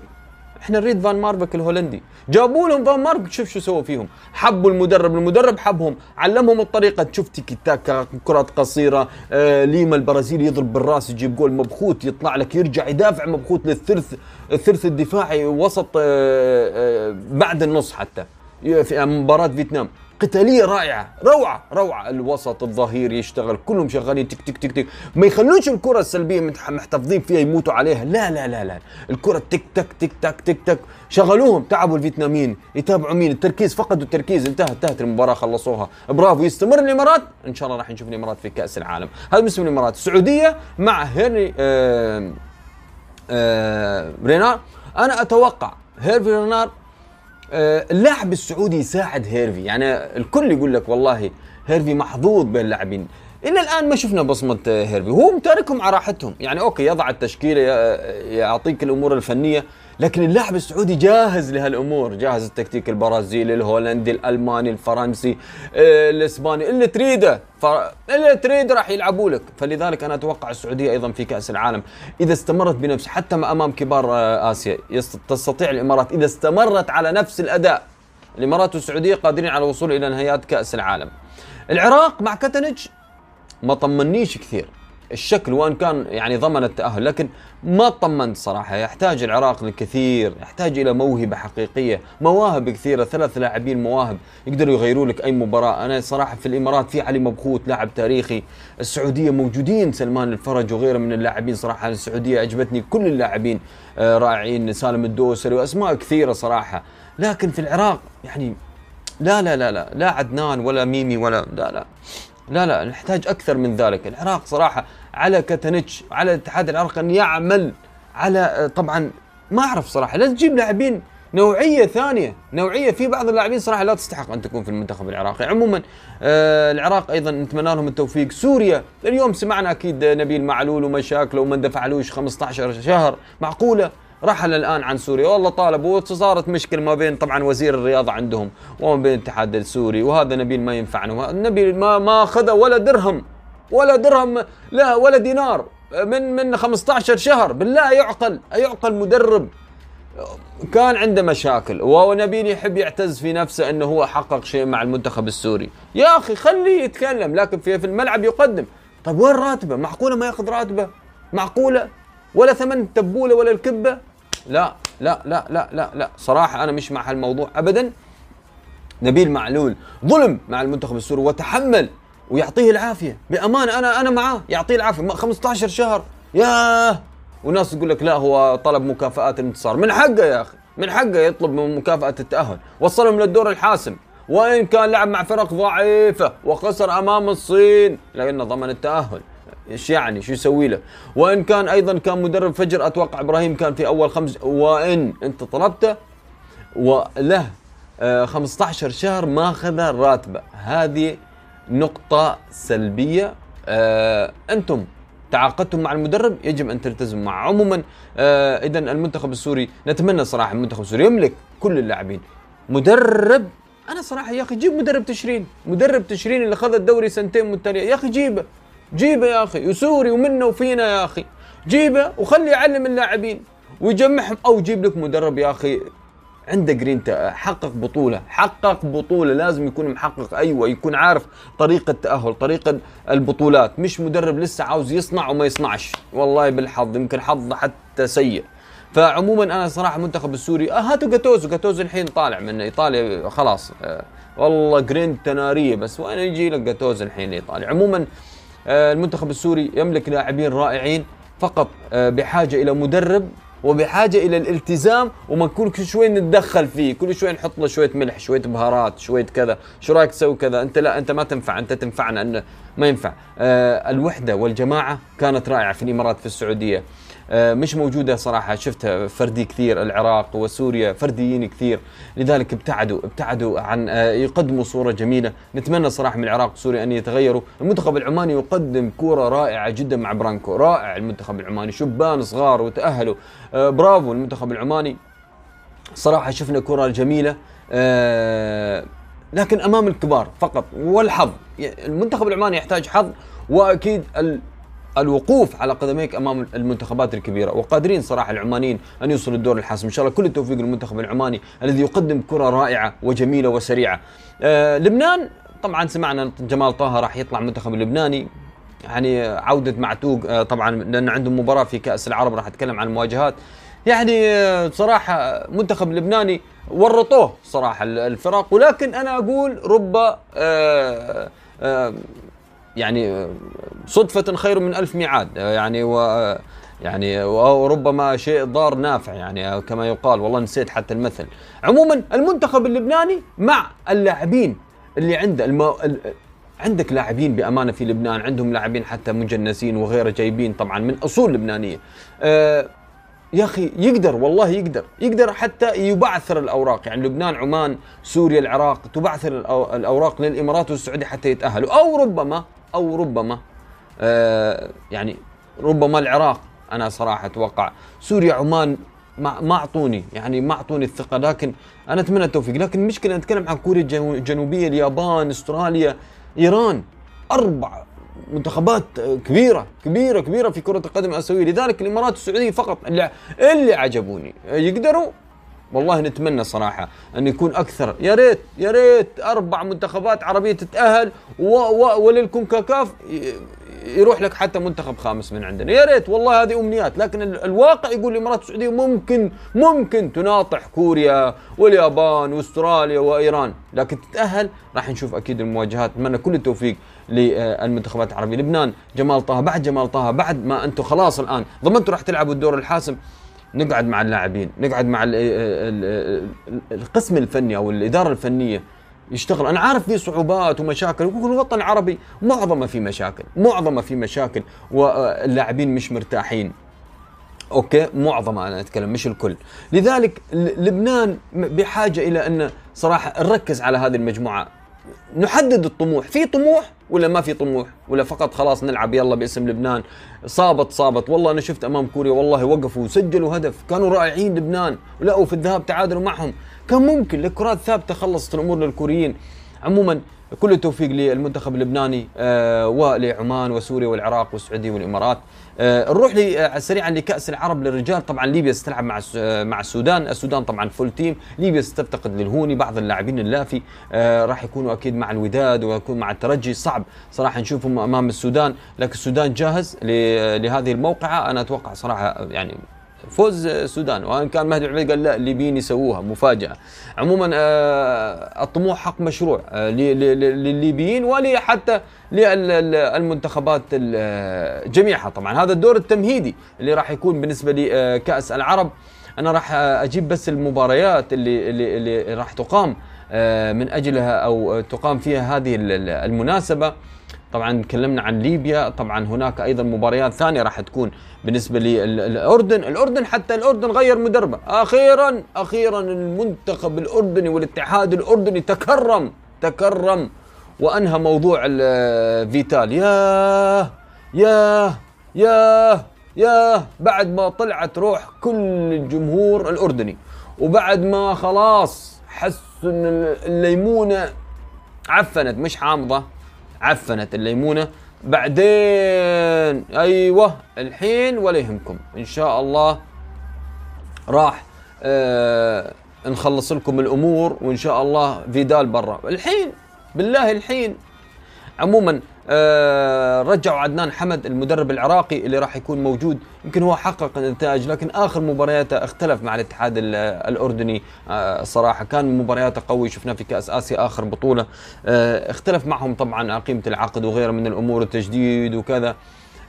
S1: إحنا نريد فان مارفك الهولندي. جابوا لهم فان مارفك شوف شو سووا فيهم. حبوا المدرب المدرب حبهم. علمهم الطريقة. تشوف tiki taka كرات قصيرة آه ليما البرازيلي يضرب بالراس يجيب جول مبخوت يطلع لك يرجع يدافع مبخوت للثلث الثلث الدفاعي وسط آه آه بعد النص حتى. في مباراة فيتنام. قتالية رائعة روعة روعة. الوسط الظهير يشتغل كلهم شغالين تك تك تك تك. ما يخلوش الكرة السلبية محتفظين فيها يموتوا عليها. لا لا لا لا. الكرة تك تك تك تك تك تك. شغلوهم تعبوا الفيتناميين. يتابعوا مين؟ التركيز فقدوا التركيز. انتهت انتهت المباراة خلصوها. برافو. يستمر الإمارات؟ إن شاء الله راح نشوف الإمارات في كأس العالم. هذا بالنسبة للامارات السعودية مع هنري آه آه رينار. أنا أتوقع هيرفي رينار اللاعب السعودي يساعد هيرفي. يعني الكل يقول لك والله هيرفي محظوظ بين اللاعبين. إلى الآن ما شفنا بصمة هيرفي. هو متاركهم على راحتهم. يعني okay يضع التشكيلة يعطيك الأمور الفنية لكن اللاعب السعودي جاهز لهالأمور. جاهز التكتيك البرازيلي الهولندي الألماني الفرنسي آه، الإسباني اللي تريده. اللي تريد راح يلعبوا لك. فلذلك أنا أتوقع السعودية أيضا في كأس العالم إذا استمرت بنفس حتى أمام كبار آه، آسيا تستطيع الإمارات إذا استمرت على نفس الأداء. الإمارات والسعوديه قادرين على الوصول إلى نهائيات كأس العالم. العراق مع كتنج ما طمنيش كثير. الشكل وان كان يعني ضمن التأهل لكن ما طمنت صراحة. يحتاج العراق للكثير يحتاج إلى موهبة حقيقية مواهب كثيرة ثلاث لاعبين مواهب يقدروا يغيروا لك أي مباراة. أنا صراحة في الإمارات في علي مبخوت لاعب تاريخي السعودية موجودين سلمان الفرج وغيره من اللاعبين صراحة. السعودية عجبتني كل اللاعبين آه، رائعين سالم الدوسري وأسماء كثيرة صراحة. لكن في العراق يعني لا لا لا لا لا عدنان ولا ميمي ولا لا لا. لا لا نحتاج أكثر من ذلك. العراق صراحة على كتنتش على الاتحاد العراقي أن يعمل على طبعا ما أعرف صراحة لا تجيب لاعبين نوعية ثانية نوعية في بعض اللاعبين صراحة لا تستحق أن تكون في المنتخب العراقي. عموما آه العراق أيضا نتمنى لهم التوفيق. سوريا اليوم سمعنا أكيد نبيل معلول ومشاكله وما دفعلوش 15 شهر معقولة؟ رحل الآن عن سوريا. والله طالبوا وصارت مشكلة ما بين طبعا وزير الرياضة عندهم وما بين الاتحاد السوري وهذا نبيل ما ينفعنا. نبيل ما ما اخذ ولا درهم ولا درهم لا ولا دينار من من 15 شهر بالله يعقل يعقل مدرب. كان عنده مشاكل ونبيل يحب يعتز في نفسه إنه هو حقق شيء مع المنتخب السوري. يا أخي خليه يتكلم لكن في في الملعب يقدم. طيب وين راتبه؟ معقولة ما يأخذ راتبه؟ معقولة؟ ولا ثمن التبوله ولا الكبة. لا لا لا لا لا لا. صراحة أنا مش مع هالموضوع ابدا. نبيل معلول ظلم مع المنتخب السوري وتحمل ويعطيه العافية. بأمانة أنا أنا معاه يعطيه العافية. 15 شهر. ياه! وناس تقول لك لا هو طلب مكافآت الانتصار. من حقه يا أخي من حقه يطلب مكافأة التأهل. وصلهم للدور الحاسم. وإن كان لعب مع فرق ضعيفة وخسر أمام الصين لكنه ضمن التأهل. إيش يعني؟ شو يسوي له؟ وإن كان أيضا كان مدرب فجر أتوقع إبراهيم كان في أول خمس وإن أنت طلبته وله 15 آه، شهر ما اخذ راتبه. هذه نقطة سلبية. آه أنتم تعاقدتم مع المدرب يجب أن تلتزموا معه. عموما آه اذا المنتخب السوري نتمنى صراحة المنتخب السوري يملك كل اللاعبين. مدرب أنا صراحة يا أخي جيب مدرب تشرين. مدرب تشرين اللي اخذ الدوري سنتين متتالية يا أخي جيبه. جيبه يا أخي وسوري ومنا وفينا يا أخي. جيبه وخلي يعلم اللاعبين ويجمعهم. أو جيب لك مدرب يا أخي عنده جرينتا حقق بطولة حقق بطولة لازم يكون محقق. أيوه يكون عارف طريقة التاهل طريقة البطولات. مش مدرب لسه عاوز يصنع وما يصنعش. والله بالحظ يمكن حظ حتى سيء. فعموما أنا صراحة المنتخب السوري آه هاتوا جاتوزو. جاتوزو الحين طالع من إيطاليا خلاص. آه والله جرينتا ناريه بس وين يجي لك جاتوزو الحين إيطاليا؟ عموما المنتخب السوري يملك لاعبين رائعين فقط آه بحاجة إلى مدرب وبحاجة إلى الالتزام وما كل شوي نتدخل فيه كل شوي نحط له شوية ملح شوية بهارات شوية كذا. شو رأيك تسوي كذا؟ أنت لا أنت ما تنفع أنت تنفعنا انه ما ينفع. آه الوحدة والجماعة كانت رائعة في الإمارات في السعودية. آه، مش موجودة صراحة. شفتها فردي كثير العراق وسوريا فرديين كثير. لذلك ابتعدوا ابتعدوا عن آه، يقدموا صورة جميلة. نتمنى صراحة من العراق وسوريا أن يتغيروا. المنتخب العماني يقدم كورة رائعة جدا مع برانكو. رائع المنتخب العماني. شبان صغار وتأهلوا. آه، برافو المنتخب العماني. صراحة شفنا كره جميلة لكن أمام الكبار فقط. والحظ المنتخب العماني يحتاج حظ وأكيد الوقوف على قدميك أمام المنتخبات الكبيرة. وقادرين صراحة العمانيين أن يوصلوا الدور الحاسم. إن شاء الله كل التوفيق للمنتخب العماني الذي يقدم كرة رائعة وجميلة وسريعة. آه لبنان طبعا سمعنا جمال طه راح يطلع المنتخب اللبناني يعني عودة معتوق آه طبعا لأن عندهم مباراة في كأس العرب راح أتكلم عن المواجهات. يعني آه، صراحة منتخب لبناني ورطوه صراحة الفرق. ولكن أنا أقول رب آه، يعني صدفة خير من ألف ميعاد يعني و يعني وربما شيء ضار نافع يعني كما يقال والله نسيت حتى المثل. عموما المنتخب اللبناني مع اللاعبين اللي عنده المو... عندك لاعبين بأمانة في لبنان عندهم لاعبين حتى مجنسين وغيره جايبين طبعا من أصول لبنانية. أه يا أخي يقدر والله يقدر يقدر حتى يبعثر الأوراق يعني لبنان عمان سوريا العراق تبعثر الأوراق للإمارات والسعودية حتى يتأهلوا أو ربما أو ربما أه يعني ربما العراق أنا صراحة أتوقع. سوريا عمان ما ما أعطوني يعني ما أعطوني الثقة لكن أنا أتمنى التوفيق. لكن المشكلة نتكلم عن كوريا الجنوبية اليابان أستراليا إيران. أربع منتخبات كبيرة كبيرة كبيرة في كرة القدم الاسيويه لذلك الإمارات السعودية فقط اللي, اللي عجبوني. يقدروا والله نتمنى صراحة أن يكون أكثر. يا ريت يا ريت أربع منتخبات عربية تتأهل وللكونكاكاف يروح لك حتى منتخب خامس من عندنا. يا ريت والله هذه أمنيات. لكن الواقع يقول الإمارات السعودية ممكن ممكن تناطح كوريا واليابان وأستراليا وإيران. لكن تتأهل راح نشوف أكيد المواجهات. اتمنى كل التوفيق للمنتخبات العربية. لبنان جمال طه بعد جمال طه بعد ما أنتم خلاص الآن ضمنتوا راح تلعبوا الدور الحاسم. نقعد مع اللاعبين نقعد مع القسم الفني أو الإدارة الفنية يشتغل. أنا عارف في صعوبات ومشاكل وكل الوطن العربي معظمه في مشاكل معظمه في مشاكل واللاعبين مش مرتاحين. أوكي؟ معظمه أنا أتكلم مش الكل. لذلك لبنان بحاجة إلى أن صراحة نركز على هذه المجموعة. نحدد الطموح. في طموح ولا ما في طموح؟ ولا فقط خلاص نلعب يلا باسم لبنان. صابت صابت. والله أنا شفت أمام كوريا والله وقفوا وسجلوا هدف. كانوا رائعين لبنان ولقوا في الذهاب تعادلوا معهم. كان ممكن لكرات ثابتة خلصت الأمور للكوريين. عموما كل التوفيق للمنتخب اللبناني آه ولعمان وسوريا والعراق والسعودية والإمارات. نروح لي آه سريعا لكأس العرب للرجال. طبعا ليبيا ستلعب مع آه، مع السودان. السودان طبعا full team ليبيا ستفتقد للهوني بعض اللاعبين اللافي. آه راح يكونوا أكيد مع الوداد ويكون مع الترجي. صعب صراحة نشوفهم أمام السودان لكن السودان جاهز لهذه الموقعة. أنا أتوقع صراحة يعني فوز السودان وإن كان مهدي العبيد قال لا الليبيين يسووها مفاجأة. عموما آه، الطموح حق مشروع آه، للليبيين ولحتى للمنتخبات جميعها. طبعا هذا الدور التمهيدي اللي راح يكون بالنسبة لكاس العرب. أنا راح أجيب بس المباريات اللي اللي, اللي راح تقام آه، من أجلها أو تقام فيها هذه المناسبة. طبعا تكلمنا عن ليبيا طبعا هناك أيضا مباريات ثانية راح تكون بالنسبة للاردن الأردن. حتى الأردن غير مدربة. أخيرا أخيرا المنتخب الأردني والاتحاد الأردني تكرم تكرم وأنهى موضوع فيتال. ياه ياه ياه ياه بعد ما طلعت روح كل الجمهور الأردني. وبعد ما خلاص حسوا إن الليمونة عفنت مش حامضة. عفنت الليمونة. بعدين أيوه الحين ولا يهمكم. إن شاء الله راح آه نخلص لكم الأمور وإن شاء الله فيدال برا. الحين بالله الحين عموما رجعوا عدنان حمد المدرب العراقي اللي راح يكون موجود. يمكن هو حقق النتائج لكن آخر مبارياته اختلف مع الاتحاد الأردني. آه صراحة كان مبارياته قوي شفناه في كأس آسيا آخر بطولة. آه اختلف معهم طبعا قيمه العقد وغيره من الأمور التجديد وكذا.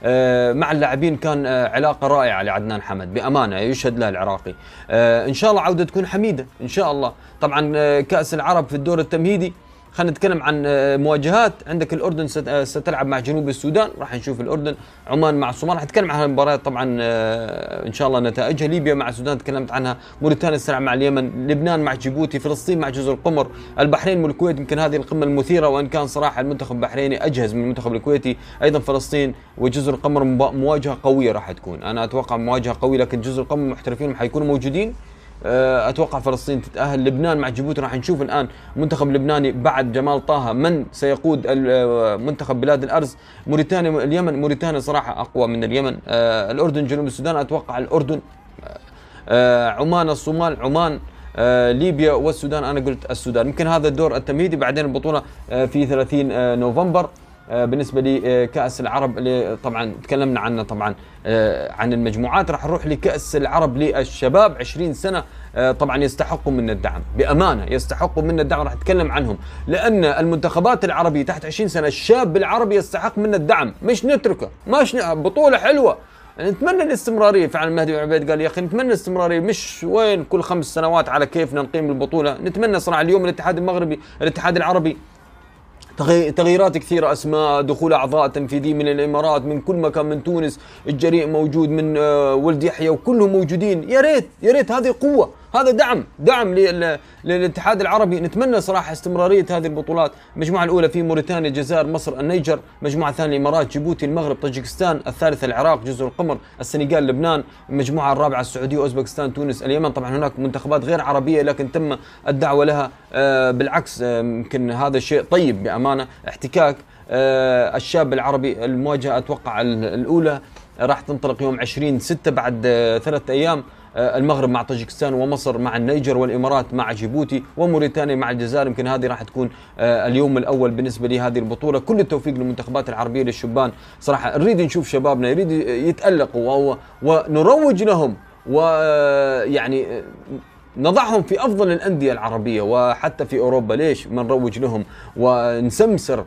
S1: آه، مع اللاعبين كان آه، علاقة رائعة لعدنان حمد بأمانة يشهد له العراقي. آه، إن شاء الله عودة تكون حميدة إن شاء الله. طبعا كأس العرب في الدور التمهيدي خلينا نتكلم عن آه، مواجهات. عندك الأردن آه، ستلعب مع جنوب السودان راح نشوف الأردن. عمان مع الصومال راح نتكلم عن المباريات طبعا آه، إن شاء الله نتائجها. ليبيا مع السودان تكلمت عنها. موريتانيا ستلعب مع اليمن. لبنان مع جيبوتي. فلسطين مع جزر القمر. البحرين والكويت يمكن هذه القمة المثيرة. وإن كان صراحة المنتخب البحريني أجهز من المنتخب الكويتي. أيضا فلسطين وجزر القمر مواجهة قوية راح تكون. أنا أتوقع مواجهة قوية لكن جزر القمر محترفين حيكونوا موجودين. أتوقع فلسطين تتأهل. لبنان مع جيبوتي راح نشوف الآن منتخب لبناني بعد جمال طه من سيقود آه، منتخب بلاد الأرز؟ موريتانيا اليمن. موريتانيا صراحة أقوى من اليمن. آه، الأردن جنوب السودان. أتوقع الأردن عمان الصومال عمان ليبيا والسودان. أنا قلت السودان. يمكن هذا الدور التمهيدي بعدين البطولة في 30 نوفمبر. بالنسبة لكاس العرب اللي طبعا تكلمنا عنه طبعا عن المجموعات. راح نروح لكأس العرب للشباب 20 سنة طبعا يستحقوا منا الدعم بأمانة يستحقوا منا الدعم راح اتكلم عنهم. لأن المنتخبات العربية تحت 20 سنة الشاب العربي يستحق منا الدعم. مش نتركه مش بطولة حلوة. نتمنى الاستمرارية. فعلا المهدي بن عبيد قال يا أخي نتمنى الاستمرارية. مش وين كل خمس سنوات على كيفنا نقيم البطولة. نتمنى صراحة اليوم الاتحاد المغربي الاتحاد العربي تغييرات كثيرة أسماء دخول أعضاء تنفيذيين من الإمارات من كل مكان من تونس الجريء موجود من آه، ولد يحيى وكلهم موجودين. يا ريت يا ريت هذه قوة. هذا دعم دعم للاتحاد العربي. نتمنى صراحة استمرارية هذه البطولات. المجموعة الأولى في موريتانيا الجزائر مصر النيجر. المجموعه الثانية الإمارات جيبوتي المغرب طاجكستان الثالثة العراق جزر القمر السنغال لبنان. المجموعة الرابعة السعودية أوزبكستان تونس اليمن. طبعا هناك منتخبات غير عربية لكن تم الدعوة لها آه، بالعكس. آه، يمكن هذا شيء طيب بأمانة. احتكاك آه، الشاب العربي المواجهة أتوقع الأولى. راح تنطلق يوم 20 6 بعد ثلاثة أيام. المغرب مع طاجكستان ومصر مع النيجر والإمارات مع جيبوتي وموريتانيا مع الجزائر. يمكن هذه راح تكون آه، اليوم الأول بالنسبة لهذه البطولة. كل التوفيق للمنتخبات العربية للشبان. صراحة نريد نشوف شبابنا يريد يتألقوا ونروج لهم ويعني آه، نضعهم في أفضل الأندية العربية وحتى في أوروبا. ليش ما نروج لهم ونسمسر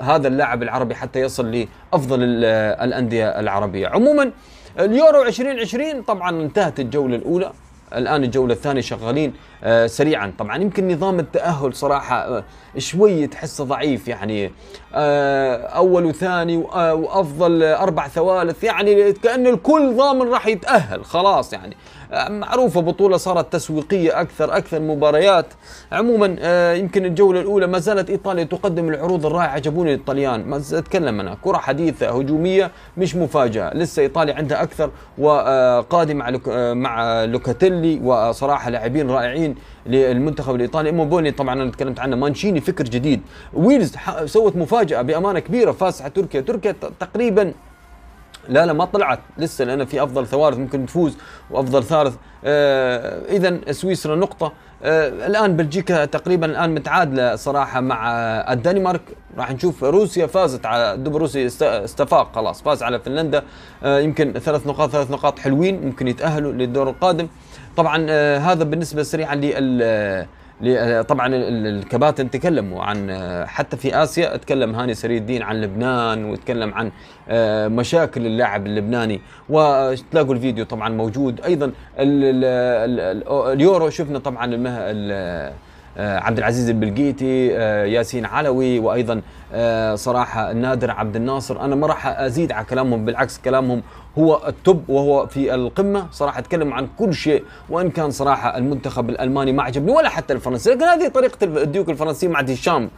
S1: هذا اللاعب العربي حتى يصل لأفضل الأندية العربية. عموما اليورو 2020 طبعا انتهت الجولة الأولى الآن الجولة الثانية شغالين آه سريعا. طبعا يمكن نظام التأهل صراحة آه شوي تحسه ضعيف يعني آه أول وثاني وأفضل أربع ثوالث يعني كأن الكل ضامن راح يتأهل خلاص يعني. معروفة بطولة صارت تسويقية أكثر أكثر مباريات. عموما آه، يمكن الجولة الأولى ما زالت إيطاليا تقدم العروض الرائعة عجبوني الطليان ما أتكلم أنا كرة حديثة هجومية مش مفاجأة. لسه إيطاليا عندها أكثر وقادم مع آه، مع لوكاتيلي وصراحة لاعبين رائعين للمنتخب الإيطالي. إيموبيلي طبعا أنا تكلمت عنه. مانشيني فكر جديد. ويلز سوت مفاجأة بأمانة كبيرة فاز على تركيا تركيا تقريبا لا لا ما طلعت لسه لأن في أفضل ثوالث ممكن تفوز وأفضل ثالث. آه اذا سويسرا نقطة. آه الآن بلجيكا تقريبا الآن متعادلة صراحة مع الدنمارك. راح نشوف روسيا فازت على دب روسيا استفاق خلاص فاز على فنلندا. آه يمكن ثلاث نقاط ثلاث نقاط حلوين ممكن يتأهلوا للدور القادم. طبعا آه هذا بالنسبة سريعا لل طبعا الكباتن تكلموا عن حتى في آسيا تكلم هاني سري الدين عن لبنان وتكلم عن آه، مشاكل اللاعب اللبناني. وتلاقوا الفيديو طبعا موجود. أيضا اليورو شفنا طبعا آه، عبد العزيز البلقيتي آه، ياسين علوي وأيضا صراحة النادر عبد الناصر. أنا ما راح أزيد على كلامهم بالعكس كلامهم هو ال top وهو في القمة صراحة أتكلم عن كل شيء وإن كان صراحة المنتخب الألماني ما عجبني ولا حتى الفرنسي لكن هذه طريقة الديوك الفرنسي مع ديشان.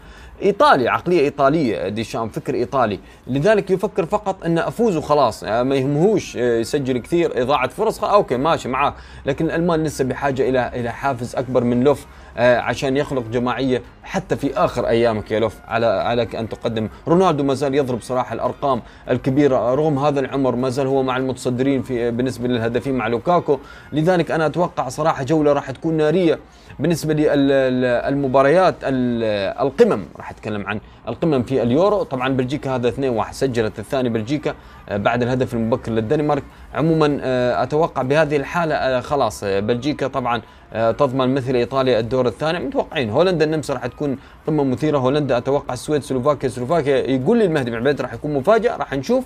S1: إيطالي عقلية إيطالية ديشان فكر إيطالي. لذلك يفكر فقط أن أفوز وخلاص آه، ما يهمهوش آه، يسجل كثير إضاعة فرص okay ماشي معاه. لكن الألمان لسه بحاجة إلى إلى حافز أكبر من لوف آه، عشان يخلق جماعية حتى في آخر أيامك يا لوف على عليك أن تقدم. رونالدو ما زال يضرب صراحة الأرقام الكبيرة رغم هذا العمر ما زال هو مع المتصدرين في بالنسبة للهدافين مع لوكاكو. لذلك أنا أتوقع صراحة جولة راح تكون نارية بالنسبة للمباريات القمم. راح أتكلم عن القمم في اليورو. طبعا بلجيكا هذا 2-1 سجلت الثاني بلجيكا آه، بعد الهدف المبكر للدنمارك. عموما آه، أتوقع بهذه الحالة آه، خلاص بلجيكا طبعا تضمن مثل إيطاليا الدور الثاني. متوقعين هولندا النمسا راح تكون قمه مثيرة. هولندا أتوقع السويد سلوفاكيا سلوفاكيا يقول لي المهدي بن عبيد راح يكون مفاجأة. راح نشوف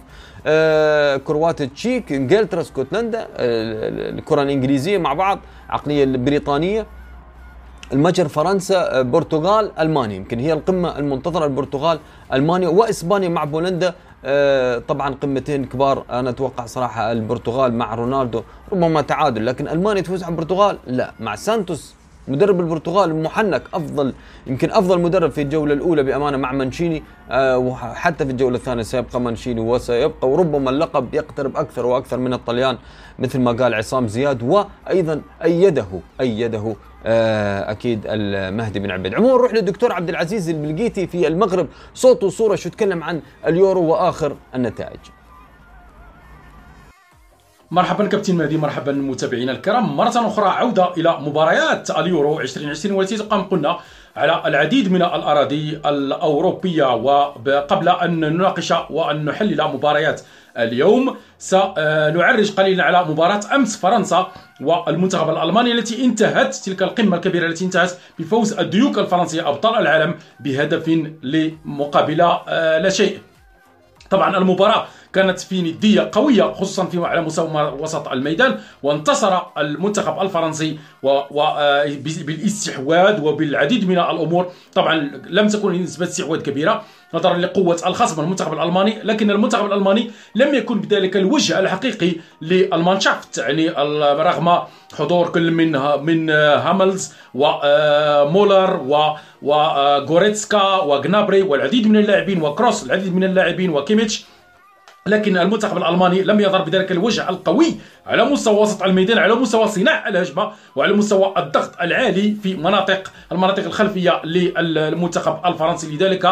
S1: كرواتيا تشيك إنجلترا اسكتلندا الكرة الإنجليزية مع بعض عقلية البريطانيه المجر فرنسا برتغال ألمانيا. يمكن هي القمة المنتظرة البرتغال ألمانيا وإسبانيا مع بولندا. آه، طبعا قمتين كبار. أنا أتوقع صراحة البرتغال مع رونالدو ربما تعادل لكن ألمانيا تفوز على البرتغال؟ لا. مع سانتوس مدرب البرتغال محنك أفضل يمكن أفضل مدرب في الجولة الأولى بأمانة مع مانشيني آه، وحتى في الجولة الثانية سيبقى مانشيني وسيبقى وربما اللقب يقترب أكثر وأكثر من الطليان مثل ما قال عصام زياد وأيضا أيده أيده آه، أكيد المهدي بن عبيد عموما نروح للدكتور عبد العزيز البلقيتي في المغرب صوت وصورة شو تكلم عن اليورو وآخر النتائج.
S2: مرحبا كابتن مهدي مرحبا متابعينا الكرام. مرة أخرى عودة إلى مباريات اليورو 2020 والتي تقام قلنا على العديد من الأراضي الأوروبية وقبل أن نناقش وأن نحلل مباريات اليوم سنعرج قليلا على مباراة أمس فرنسا والمنتخب الألماني التي انتهت تلك القمة الكبيرة التي انتهت بفوز الديوك الفرنسية أبطال العالم بهدف لمقابل لا شيء. طبعا المباراة كانت في ندية قوية خصوصا في على مستوى وسط الميدان وانتصر المنتخب الفرنسي بالاستحواذ وبالعديد من الأمور. طبعا لم تكن نسبة استحواذ كبيرة نظرا لقوة الخصم المنتخب الألماني لكن المنتخب الألماني لم يكن بذلك الوجه الحقيقي للمانشافت يعني رغم حضور كل من من هاملز ومولر وغوريتسكا وغنابري والعديد من اللاعبين وكروس العديد من اللاعبين وكيميتش لكن المنتخب الألماني لم يظهر بذلك الوجه القوي على مستوى وسط الميدان على مستوى صناع الهجمة وعلى مستوى الضغط العالي في مناطق المناطق الخلفية للمنتخب الفرنسي. لذلك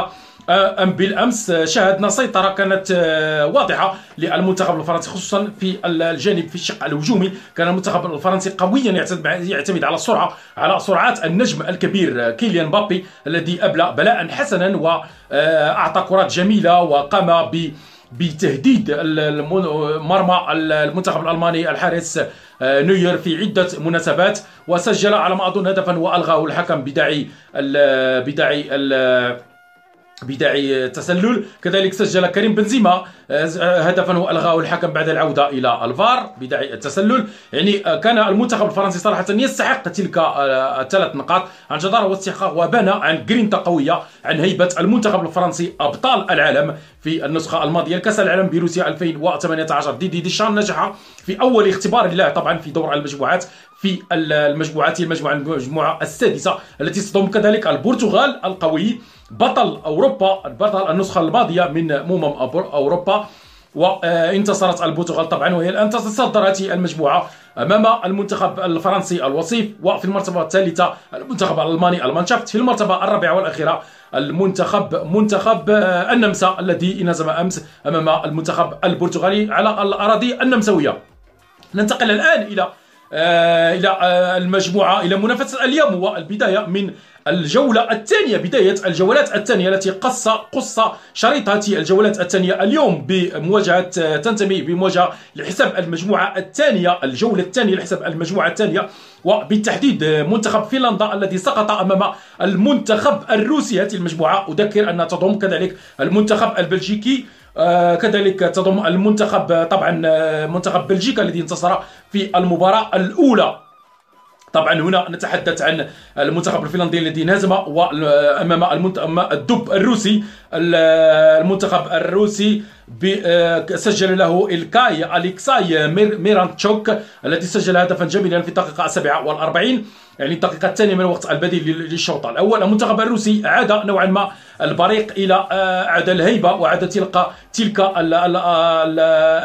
S2: آه، أم بالأمس شاهدنا سيطرة كانت آه، واضحة للمنتخب الفرنسي خصوصا في الجانب في الشق الهجومي. كان المنتخب الفرنسي قويا يعتمد على السرعة على سرعات النجم الكبير كيليان بابي الذي أبلى بلاء حسنا وأعطى كرات جميلة وقام ب بتهديد مرمى المنتخب الألماني الحارس آه، نوير في عدة مناسبات وسجل على ما أظن هدفا وألغاه الحكم بداعي بداعي بداعي التسلل. كذلك سجل كريم بنزيما آه، هدفا والغاه الحكم بعد العودة إلى الفار. بداعي التسلل. يعني آه، كان المنتخب الفرنسي صراحة يستحق تلك آه، الثلاث نقاط عن جداره واستحقاق وأبان عن جرينتا قوية عن هيبة المنتخب الفرنسي أبطال العالم في النسخة الماضية. الكاس العالم بروسيا 2018 ديدي ديشان نجح في أول اختبار له طبعا في دور المجموعات في المجموعات المجموعة المجموعة السادسة التي تضم كذلك البرتغال القوي. بطل أوروبا بطل النسخة الماضية من امم أوروبا. وانتصرت البرتغال طبعا وهي الآن تصدر هذه المجموعة أمام المنتخب الفرنسي الوصيف وفي المرتبة الثالثة المنتخب الألماني المانشافت. في المرتبة الرابعة والأخيرة المنتخب منتخب النمسا الذي انهزم أمس أمام المنتخب البرتغالي على الأراضي النمساوية. ننتقل الآن إلى آه، إلى آه، المجموعة إلى منافسة اليوم والبداية من الجولة الثانية بداية الجولات الثانية التي قص قص شريط هذه الجولات الثانية اليوم بمواجهة آه، تنتمي بمواجهة لحساب المجموعة الثانية الجولة الثانية لحساب المجموعة الثانية وبالتحديد منتخب فنلندا الذي سقط أمام المنتخب الروسي. هذه المجموعة أذكر أنها تضم كذلك المنتخب البلجيكي آه، كذلك تضم المنتخب طبعا آه، منتخب بلجيكا الذي انتصر في المباراة الأولى. طبعا هنا نتحدث عن المنتخب الفنلندي الذي انهزم أمام الدب الروسي. المنتخب الروسي آه، سجل له الكاي أليكساي ميرانتشوك الذي سجل هدفا جميلا في الدقيقه السابعة والأربعين يعني الدقيقة الثانية من الوقت البدل للشوط الأول. المنتخب الروسي عاد نوعا ما البريق إلى آه، عاد الهيبة وعاد تلك تلك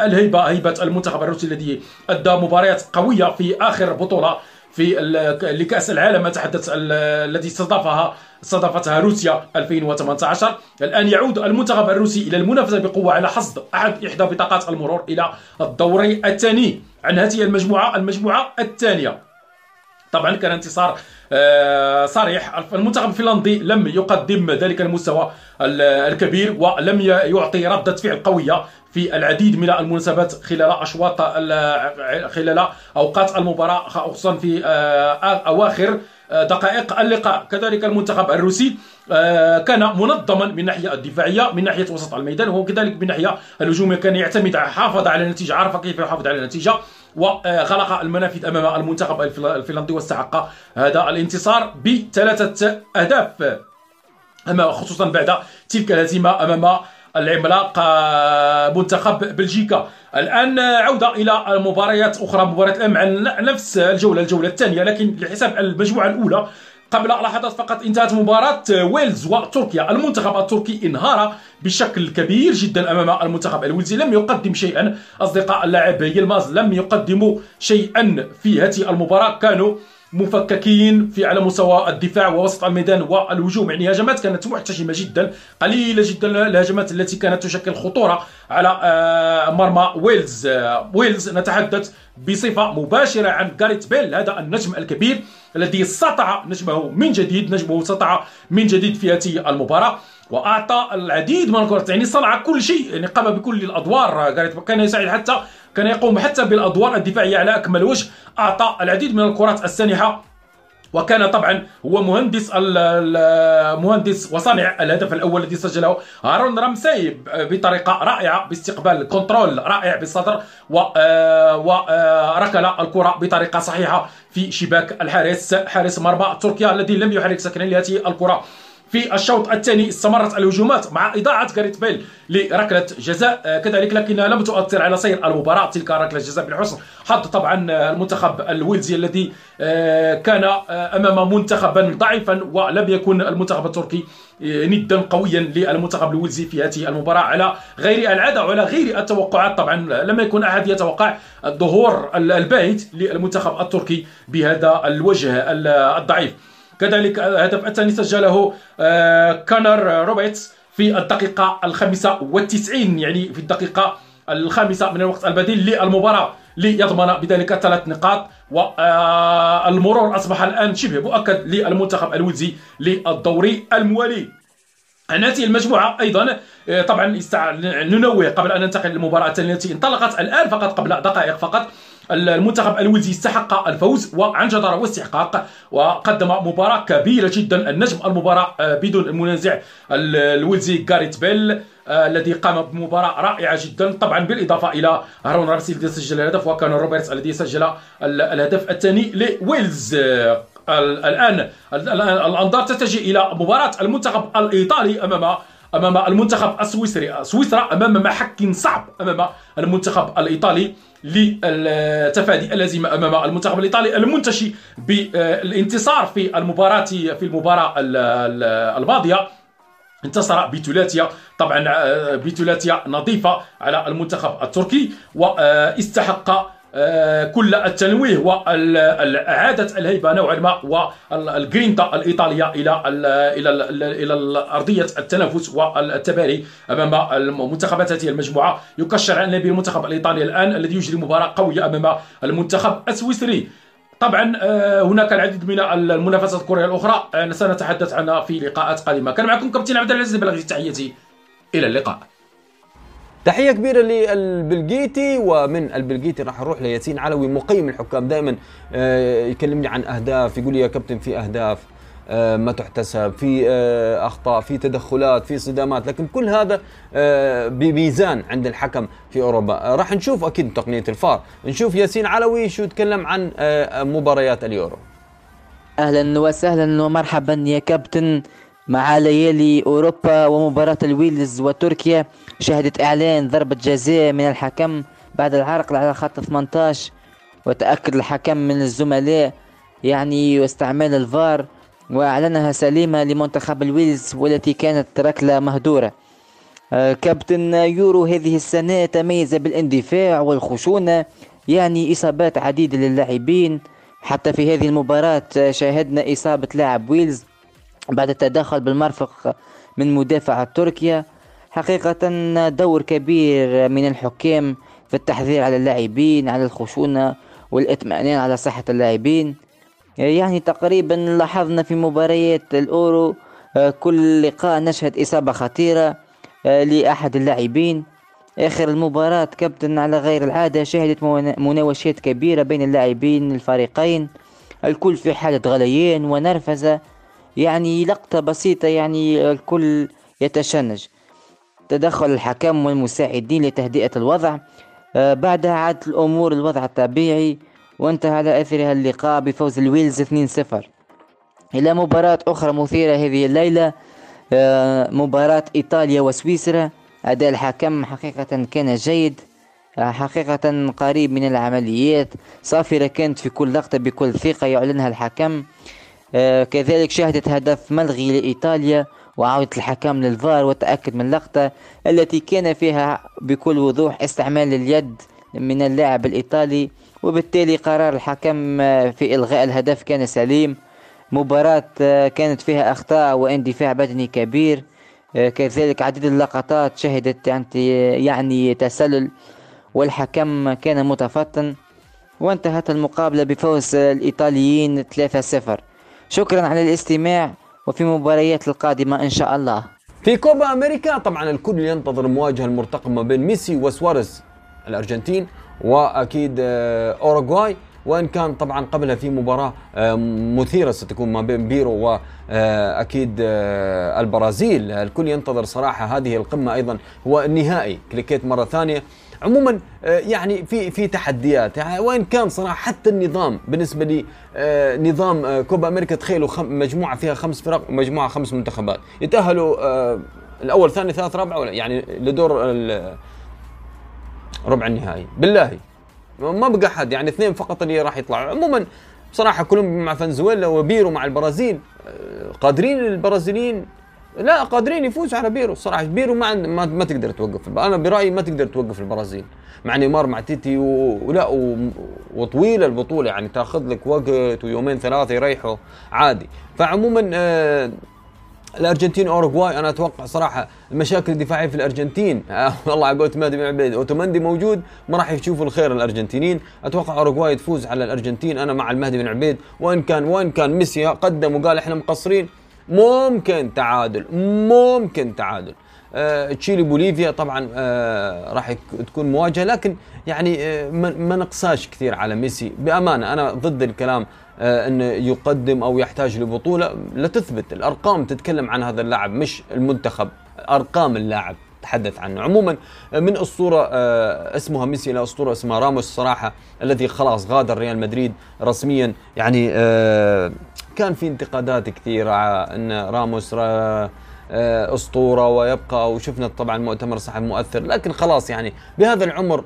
S2: الهيبة هيبة المنتخب الروسي الذي أدى مباريات قوية في آخر بطولة في لكأس العالم أتحدث التي استضافها استضافتها روسيا 2018 الآن يعود المنتخب الروسي إلى المنافسة بقوة على حصد أحد إحدى بطاقات المرور إلى الدور الثاني. عن هذه المجموعة المجموعة الثانية. طبعا كان انتصار آه، صريح. المنتخب الفنلندي لم يقدم ذلك المستوى الكبير ولم يعطي ردة فعل قوية في العديد من المناسبات خلال أشواط خلال أوقات المباراة خصوصا في آه، أواخر آه، دقائق اللقاء. كذلك المنتخب الروسي كان منظما من الناحيه الدفاعية من ناحية وسط الميدان وكذلك من الناحيه الهجوميه كان يعتمد حافظ على النتيجة عرف كيف يحافظ على النتيجة. وغلق المنافذ أمام المنتخب الفنلندي واستحق هذا الانتصار بثلاثة أهداف. أما خصوصا بعد تلك الهزيمة أمام العملاق آه، منتخب بلجيكا. الآن عودة إلى مباريات أخرى مباراة الان مع نفس الجولة الجولة الثانية لكن لحساب المجموعة الأولى قبل لحظات فقط انتهت مباراة ويلز وتركيا. المنتخب التركي انهار بشكل كبير جدا أمام المنتخب الويلزي. لم يقدم شيئا. أصدقاء اللاعب يلماز لم يقدموا شيئا في هذه المباراة. كانوا مفككين في على مستوى الدفاع ووسط الميدان والهجوم. يعني هجمات كانت محتشمة جدا قليلة جدا الهجمات التي كانت تشكل خطورة على آه، مرمى ويلز. آه، ويلز نتحدث بصفة مباشرة عن جاريت بيل هذا النجم الكبير الذي سطع نجمه من جديد نجمه سطع من جديد في هذه المباراة وأعطى العديد من الكرات. يعني صنع كل شيء يعني قام بكل الأدوار كان يساعد حتى كان يقوم حتى بالأدوار الدفاعية على أكمل وجه أعطى العديد من الكرات السانحة. وكان طبعا هو مهندس مهندس وصانع الهدف الأول الذي سجله هارون رمسي بطريقة رائعة باستقبال كنترول رائع بالصدر آه، وركل الكرة بطريقة صحيحة في شباك الحارس حارس مرمى تركيا الذي لم يحرك سكنا لهذه الكرة. في الشوط الثاني استمرت الهجومات مع إضاعة جاريت بيل لركلة جزاء. آه، كذلك لكنها لم تؤثر على سير المباراة. تلك ركلة جزاء بالحسن حظ طبعا آه، المنتخب الويلزي الذي آه، كان أمام منتخبا ضعيفا ولم يكن المنتخب التركي ندا قويا للمنتخب الويلزي في هذه المباراة. على غير العادة وعلى غير التوقعات طبعا لم يكن أحد يتوقع الظهور الباهت للمنتخب التركي بهذا الوجه الضعيف. كذلك الهدف الثاني سجله آه، كونور روبرتس في الدقيقة الخامسة والتسعين يعني في الدقيقة الخامسة من الوقت البديل للمباراة ليضمن بذلك ثلاث نقاط والمرور أصبح الآن شبه مؤكد للمنتخب الوزي للدور الموالي. هذه المجموعة أيضا آه، طبعا ننوه قبل أن ننتقل للمباراة التي انطلقت الآن فقط قبل دقائق فقط. المنتخب الويلزي استحق الفوز وعن جدارة واستحقاق وقدم مباراة كبيرة جدا النجم المباراة آه، بدون المنازع الويلزي جاريت بيل آه، الذي قام بمباراة رائعة جدا طبعا بالإضافة إلى هارون رامسي الذي سجل الهدف وكونور روبرتس الذي سجل الهدف الثاني لويلز. الآن. الأنظار تتجه إلى مباراة المنتخب الإيطالي أمام أمام المنتخب السويسري. سويسرا أمام محك صعب أمام المنتخب الإيطالي لتفادي الهزيمة أمام المنتخب الإيطالي المنتشي بالانتصار في المباراه في المباراة الماضية. انتصر بثلاثية. طبعا آه، بثلاثية نظيفة على المنتخب التركي وإستحق كل التنويه وإعادة الهيبة نوعا ما والجرينتا الإيطالية إلى إلى إلى أرضية التنافس والتباري أمام المنتخبات هذه المجموعة. يكشر عن به المنتخب الإيطالي الآن الذي يجري مباراة قوية أمام المنتخب السويسري. طبعا آه، هناك العديد من المنافسات الكرويه الأخرى. آه، سنتحدث عنها في لقاءات قادمة. كان معكم كابتن عبد العزيز بلغي تحياتي إلى اللقاء.
S1: تحية كبيرة للبلقيتي ومن البلقيتي راح نروح لياسين علوي مقيم الحكام دائما آه، يكلمني عن أهداف يقول لي يا كابتن في أهداف آه، ما تحتسب في آه، أخطاء في تدخلات في صدامات لكن كل هذا بميزان عند الحكم في أوروبا. راح نشوف أكيد تقنية الفار. نشوف ياسين علوي شو يتكلم عن مباريات اليورو.
S3: أهلا وسهلا ومرحبا يا كابتن. مع ليالي أوروبا ومباراة الويلز وتركيا شهدت إعلان ضربة جزاء من الحكم بعد العرقلة على خط 18 وتأكد الحكم من الزملاء يعني واستعمال الفار وأعلنها سليمة لمنتخب الويلز والتي كانت ركلة مهدورة. آه، كابتن يورو هذه السنة تميز بالاندفاع والخشونة يعني إصابات عديدة للاعبين. حتى في هذه المباراة شاهدنا إصابة لاعب ويلز بعد التدخل بالمرفق من مدافع تركيا حقيقة دور كبير من الحكام في التحذير على اللاعبين على الخشونة والإطمئنان على صحة اللاعبين. يعني تقريبا لاحظنا في مباريات الأورو كل لقاء نشهد إصابة خطيرة لأحد اللاعبين. آخر المباراة كابتن على غير العادة شهدت مناوشات كبيرة بين اللاعبين الفريقين الكل في حالة غليان ونرفزة. يعني لقطة بسيطة يعني الكل يتشنج. تدخل الحكم والمساعدين لتهدئة الوضع. آه، بعدها عادت الأمور الوضع الطبيعي وانتهى على أثرها اللقاء بفوز الويلز 2-0 إلى مباراة أخرى مثيرة هذه الليلة آه، مباراة إيطاليا وسويسرا. أداء الحكم حقيقة كان جيد آه، حقيقة قريب من العمليات. صافرة كانت في كل لقطة بكل ثقة يعلنها الحكم. كذلك شهدت هدف ملغي لإيطاليا وعودة الحكم للفار والتأكد من اللقطة التي كان فيها بكل وضوح استعمال اليد من اللاعب الإيطالي وبالتالي قرار الحكم في إلغاء الهدف كان سليم. مباراة كانت فيها أخطاء واندفاع بدني كبير. كذلك عديد اللقطات شهدت يعني تسلل والحكم كان متفطن. وانتهت المقابلة بفوز الإيطاليين 3-0 شكرا على الاستماع وفي مباريات القادمة إن شاء الله.
S1: في كوبا أمريكا طبعا الكل ينتظر المواجهة المرتقمة بين ميسي وسواريز الأرجنتين وأكيد آه، أوروغواي. وإن كان طبعا قبلها في مباراة آه، مثيرة ستكون ما بين بيرو واكيد آه، البرازيل. الكل ينتظر صراحة هذه القمة أيضا هو النهائي. كليكيت مرة ثانية. عموما آه، يعني في في تحديات. يعني وين كان صراحة حتى النظام بالنسبة لي آه، نظام آه، كوبا أمريكا تخيلوا مجموعة فيها خمس فرق ومجموعة خمس منتخبات. يتأهلوا الأول ثاني ثالث رابع ولا يعني لدور ربع النهائي. بالله. ما بقى أحد يعني اثنين فقط اللي راح يطلعوا. عموما بصراحه كلهم مع فنزويلا وبيرو مع البرازيل قادرين البرازيليين؟ لا قادرين يفوزوا على بيرو. الصراحه بيرو ما, ما, ما تقدر توقف أنا برأيي ما تقدر توقف البرازيل. مع نيمار مع تيتي ولا وطويله البطولة. يعني تاخذ لك وقت ويومين ثلاثة يريحوا عادي. فعموما آه الأرجنتين أوروغواي أنا أتوقع صراحة المشاكل الدفاعية في الأرجنتين آه والله على قولة مهدي بن عبيد اوتومندي موجود ما راح يشوفوا الخير الأرجنتينيين. أتوقع أوروغواي تفوز على الأرجنتين أنا مع المهدي بن عبيد. وإن كان وإن كان ميسي قدم وقال إحنا مقصرين ممكن تعادل ممكن تعادل. آه تشيلي بوليفيا طبعا آه راح تكون مواجهة لكن يعني آه ما نقصاش كثير على ميسي. بأمانة أنا ضد الكلام آه إنه يقدم أو يحتاج لبطولة. لا تثبت الأرقام تتكلم عن هذا اللاعب مش المنتخب أرقام اللاعب تحدث عنه. عموما من أسطورة آه اسمها ميسي إلى أسطورة اسمها راموس صراحة الذي خلاص غادر ريال مدريد رسميا يعني آه كان في انتقادات كثيرة إن راموس آه، أسطورة ويبقى وشفنا طبعا مؤتمر صحفي مؤثر لكن خلاص يعني بهذا العمر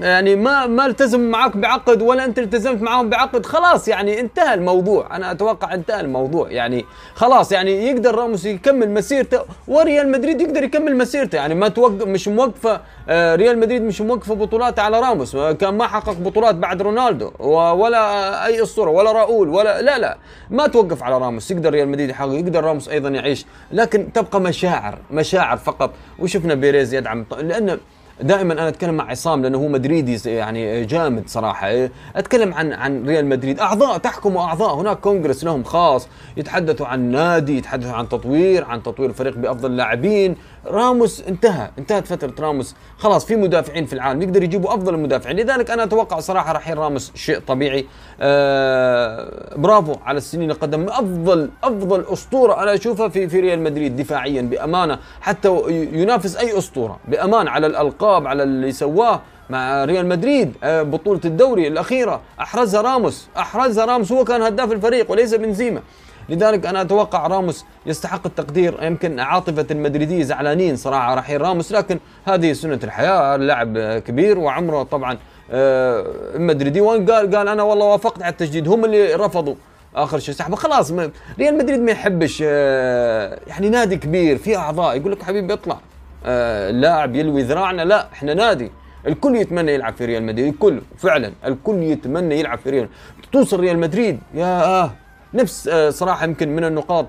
S1: يعني ما ما التزم معك بعقد ولا انت التزمت معهم بعقد خلاص يعني انتهى الموضوع. أنا أتوقع انتهى الموضوع. يعني خلاص يعني يقدر راموس يكمل مسيرته وريال مدريد يقدر يكمل مسيرته. يعني ما توقف مش موقفة آه، ريال مدريد مش موقفة بطولات على راموس. كان ما حقق بطولات بعد رونالدو ولا أي أسطورة ولا راؤول ولا لا لا. ما توقف على راموس. يقدر ريال مدريد يحقق يقدر راموس أيضا يعيش. لكن تبقى مشاعر مشاعر فقط. وشفنا بيريز يدعم لأنه دائما أنا أتكلم مع عصام لأنه هو مدريدي يعني جامد صراحة. أتكلم عن عن ريال مدريد. أعضاء تحكم أعضاء. هناك كونغرس لهم خاص. يتحدثوا عن نادي يتحدثوا عن تطوير عن تطوير الفريق بأفضل لاعبين. راموس انتهى. انتهت فترة راموس. خلاص في مدافعين في العالم. يقدر يجيبوا أفضل المدافعين. لذلك أنا أتوقع صراحة رحيل راموس شيء طبيعي. آه برافو على السنين اللي قدم. أفضل أفضل أسطورة أنا أشوفها في في ريال مدريد دفاعيا بأمانة. حتى ينافس أي أسطورة بأمانة على الألقاب. على اللي سواه مع ريال مدريد آه، بطولة الدوري الأخيرة. أحرزها راموس أحرزها راموس. هو كان هداف الفريق وليس بنزيما. لذلك أنا أتوقع راموس يستحق التقدير. يمكن عاطفة المدريدية زعلانين صراحة رحيل راموس لكن هذه سنة الحياة. اللاعب كبير وعمره طبعا آه، مدريدي. وان قال قال أنا والله وافقت على التجديد. هم اللي رفضوا آخر شيء. سحبه خلاص ريال مدريد ما يحبش آه، يعني نادي كبير فيه أعضاء. يقول لك حبيبي اطلع. آه، لاعب يلوي ذراعنا. لا إحنا نادي. الكل يتمنى يلعب في ريال مدريد الكل فعلا. الكل يتمنى يلعب في ريال. توصل ريال مدريد يا آه نفس آه، صراحة يمكن من النقاط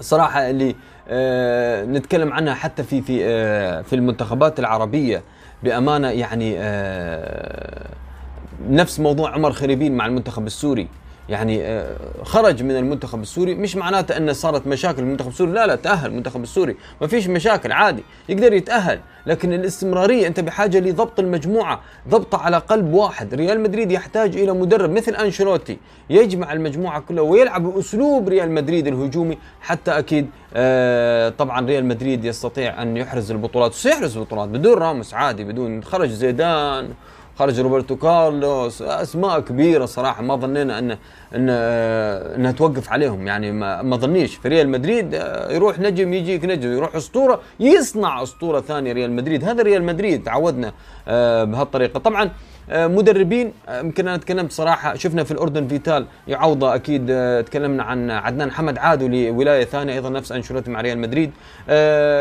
S1: صراحة اللي آه، نتكلم عنها حتى في في آه، في المنتخبات العربية. بأمانة يعني نفس موضوع عمر خريبين مع المنتخب السوري. يعني آه، خرج من المنتخب السوري. مش معناته انه صارت مشاكل المنتخب السوري. لا لا تأهل المنتخب السوري. ما فيش مشاكل عادي يقدر يتأهل. لكن الاستمرارية أنت بحاجة لضبط المجموعة ضبطه على قلب واحد. ريال مدريد يحتاج إلى مدرب مثل أنشيلوتي يجمع المجموعة كلها ويلعب بأسلوب ريال مدريد الهجومي. حتى أكيد آه طبعا ريال مدريد يستطيع أن يحرز البطولات. سيحرز البطولات بدون راموس عادي بدون خرج زيدان. خرج روبرتو كارلوس أسماء كبيرة صراحة ما ظنينا ان إن إنها توقف عليهم. يعني ما, ما ظنيش. في ريال مدريد آه، يروح نجم يجيك نجم. يروح أسطورة يصنع أسطورة ثانية ريال مدريد. هذا ريال مدريد تعودنا آه، بهالطريقة. طبعا آه، مدربين آه، يمكن أنا تكلمت صراحة شفنا في الأردن فيتال يعوضه أكيد آه، تكلمنا عن عدنان حمد عادوا لولاية ثانية أيضا نفس أنشيلوتي مع ريال مدريد.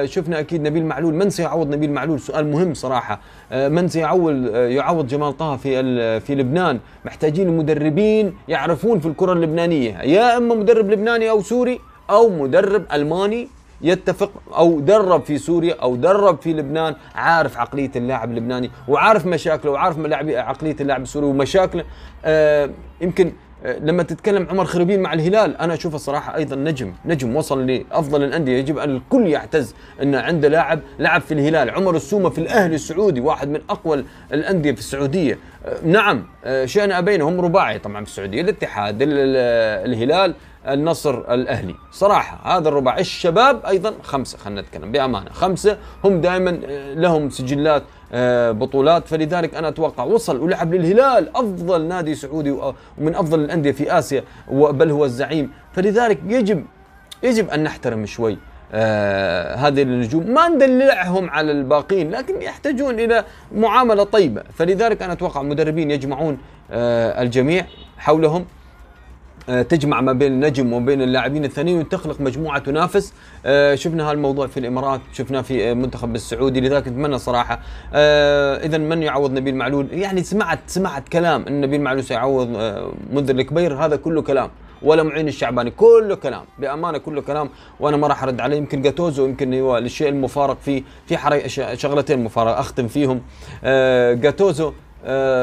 S1: شفنا أكيد نبيل معلول من سيعوض نبيل معلول؟ سؤال مهم صراحة. من سيعوض يعوض جمال طه في في لبنان؟ محتاجين مدربين يعرفون في الكرة اللبنانية يا إما مدرب لبناني أو سوري أو مدرب ألماني يتفق أو درب في سوريا أو درب في لبنان عارف عقلية اللاعب اللبناني وعارف مشاكله وعارف عقلية اللاعب السوري ومشاكله. آه يمكن آه لما تتكلم عمر خربين مع الهلال أنا أشوفه صراحة أيضا نجم نجم وصل لأفضل الأندية. يجب أن الكل يعتز أن عنده لاعب لعب في الهلال. عمر السومة في الأهلي السعودي واحد من أقوى الأندية في السعودية. آه نعم آه شئنا ابينا هم رباعي طبعا في السعودية الاتحاد الهلال. النصر الأهلي. صراحة هذا الربع الشباب أيضا خمسة خلينا نتكلم بأمانة. خمسة هم دائما آه، لهم سجلات آه، بطولات. فلذلك أنا أتوقع وصل ولعب للهلال أفضل نادي سعودي ومن أفضل الأندية في آسيا بل هو الزعيم. فلذلك يجب يجب أن نحترم شوي آه هذه النجوم. ما ندلعهم على الباقين لكن يحتاجون إلى معاملة طيبة. فلذلك أنا أتوقع المدربين يجمعون الجميع حولهم. تجمع ما بين النجم وما بين اللاعبين الثانيين وتخلق مجموعة تنافس. آه، شفنا هالموضوع في الإمارات شفناه في المنتخب السعودي لذلك اتمنى صراحة. آه، اذا من يعوض نبيل معلول؟ يعني سمعت سمعت كلام إن نبيل معلول سيعوض منذر الكبير. هذا كله كلام ولا معين الشعباني كله كلام. بأمانة كله كلام وأنا ما راح أرد عليه. يمكن جاتوزو يمكن هو الشيء المفارق في في شغلتين مفارق أختم فيهم. جاتوزو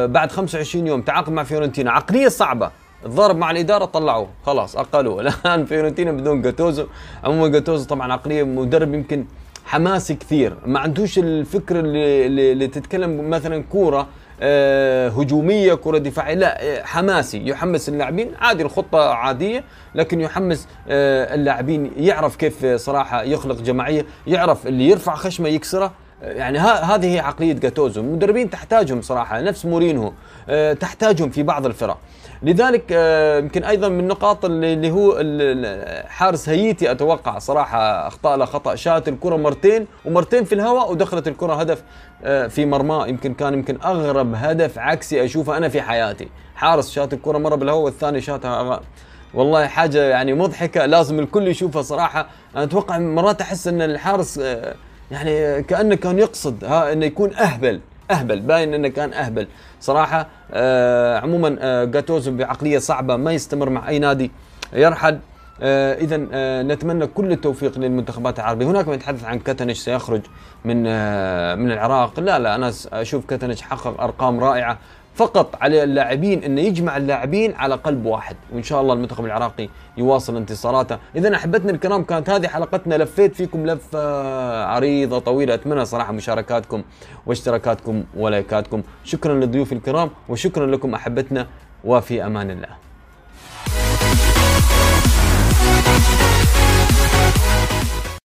S1: بعد 25 يوم تعاقد مع فيورنتينا. عقلية صعبة. الضرب مع الإدارة طلعوه. خلاص أقلوه. الآن فيورنتينا بدون جاتوزو. عموما جاتوزو طبعا عقلية مدرب يمكن حماسي كثير. ما عندوش الفكر اللي, اللي تتكلم مثلا كورة آه هجومية كره دفاعية. لا آه حماسي. يحمس اللاعبين. عادي الخطة عادية لكن يحمس آه اللاعبين. يعرف كيف صراحة يخلق جماعية. يعرف اللي يرفع خشمة يكسره. يعني هذه هي عقلية جاتوزو. المدربين تحتاجهم صراحة نفس مورينهو. آه، تحتاجهم في بعض الفرق. لذلك آه، يمكن أيضا من النقاط اللي هو حارس هيتي أتوقع صراحة أخطأ له خطأ شات الكرة مرتين ومرتين في الهواء ودخلت الكرة هدف آه، في مرماه يمكن كان يمكن أغرب هدف عكسي أشوفه أنا في حياتي. حارس شات الكرة مرة بالهواء والثاني شاتها والله حاجة يعني مضحكة لازم الكل يشوفها صراحة. أنا أتوقع مرات أحس إن الحارس يعني كأنه كان يقصد ها إنه يكون أهبل أهبل باين إنه كان أهبل. صراحة آه عموما آه جاتوزو بعقلية صعبة ما يستمر مع أي نادي يرحل. آه اذا آه نتمنى كل التوفيق للمنتخبات العربية. هناك من يتحدث عن كتنش سيخرج من آه من العراق. لا لا أنا أشوف كتنش حقق أرقام رائعة. فقط على اللاعبين إنه يجمع اللاعبين على قلب واحد. وإن شاء الله المنتخب العراقي يواصل انتصاراته. اذا أحبتنا الكرام كانت هذه حلقتنا. لفيت فيكم لفة عريضة طويلة. أتمنى صراحة مشاركاتكم واشتراكاتكم ولايكاتكم. شكرا للضيوف الكرام وشكرا لكم أحبتنا. وفي أمان الله.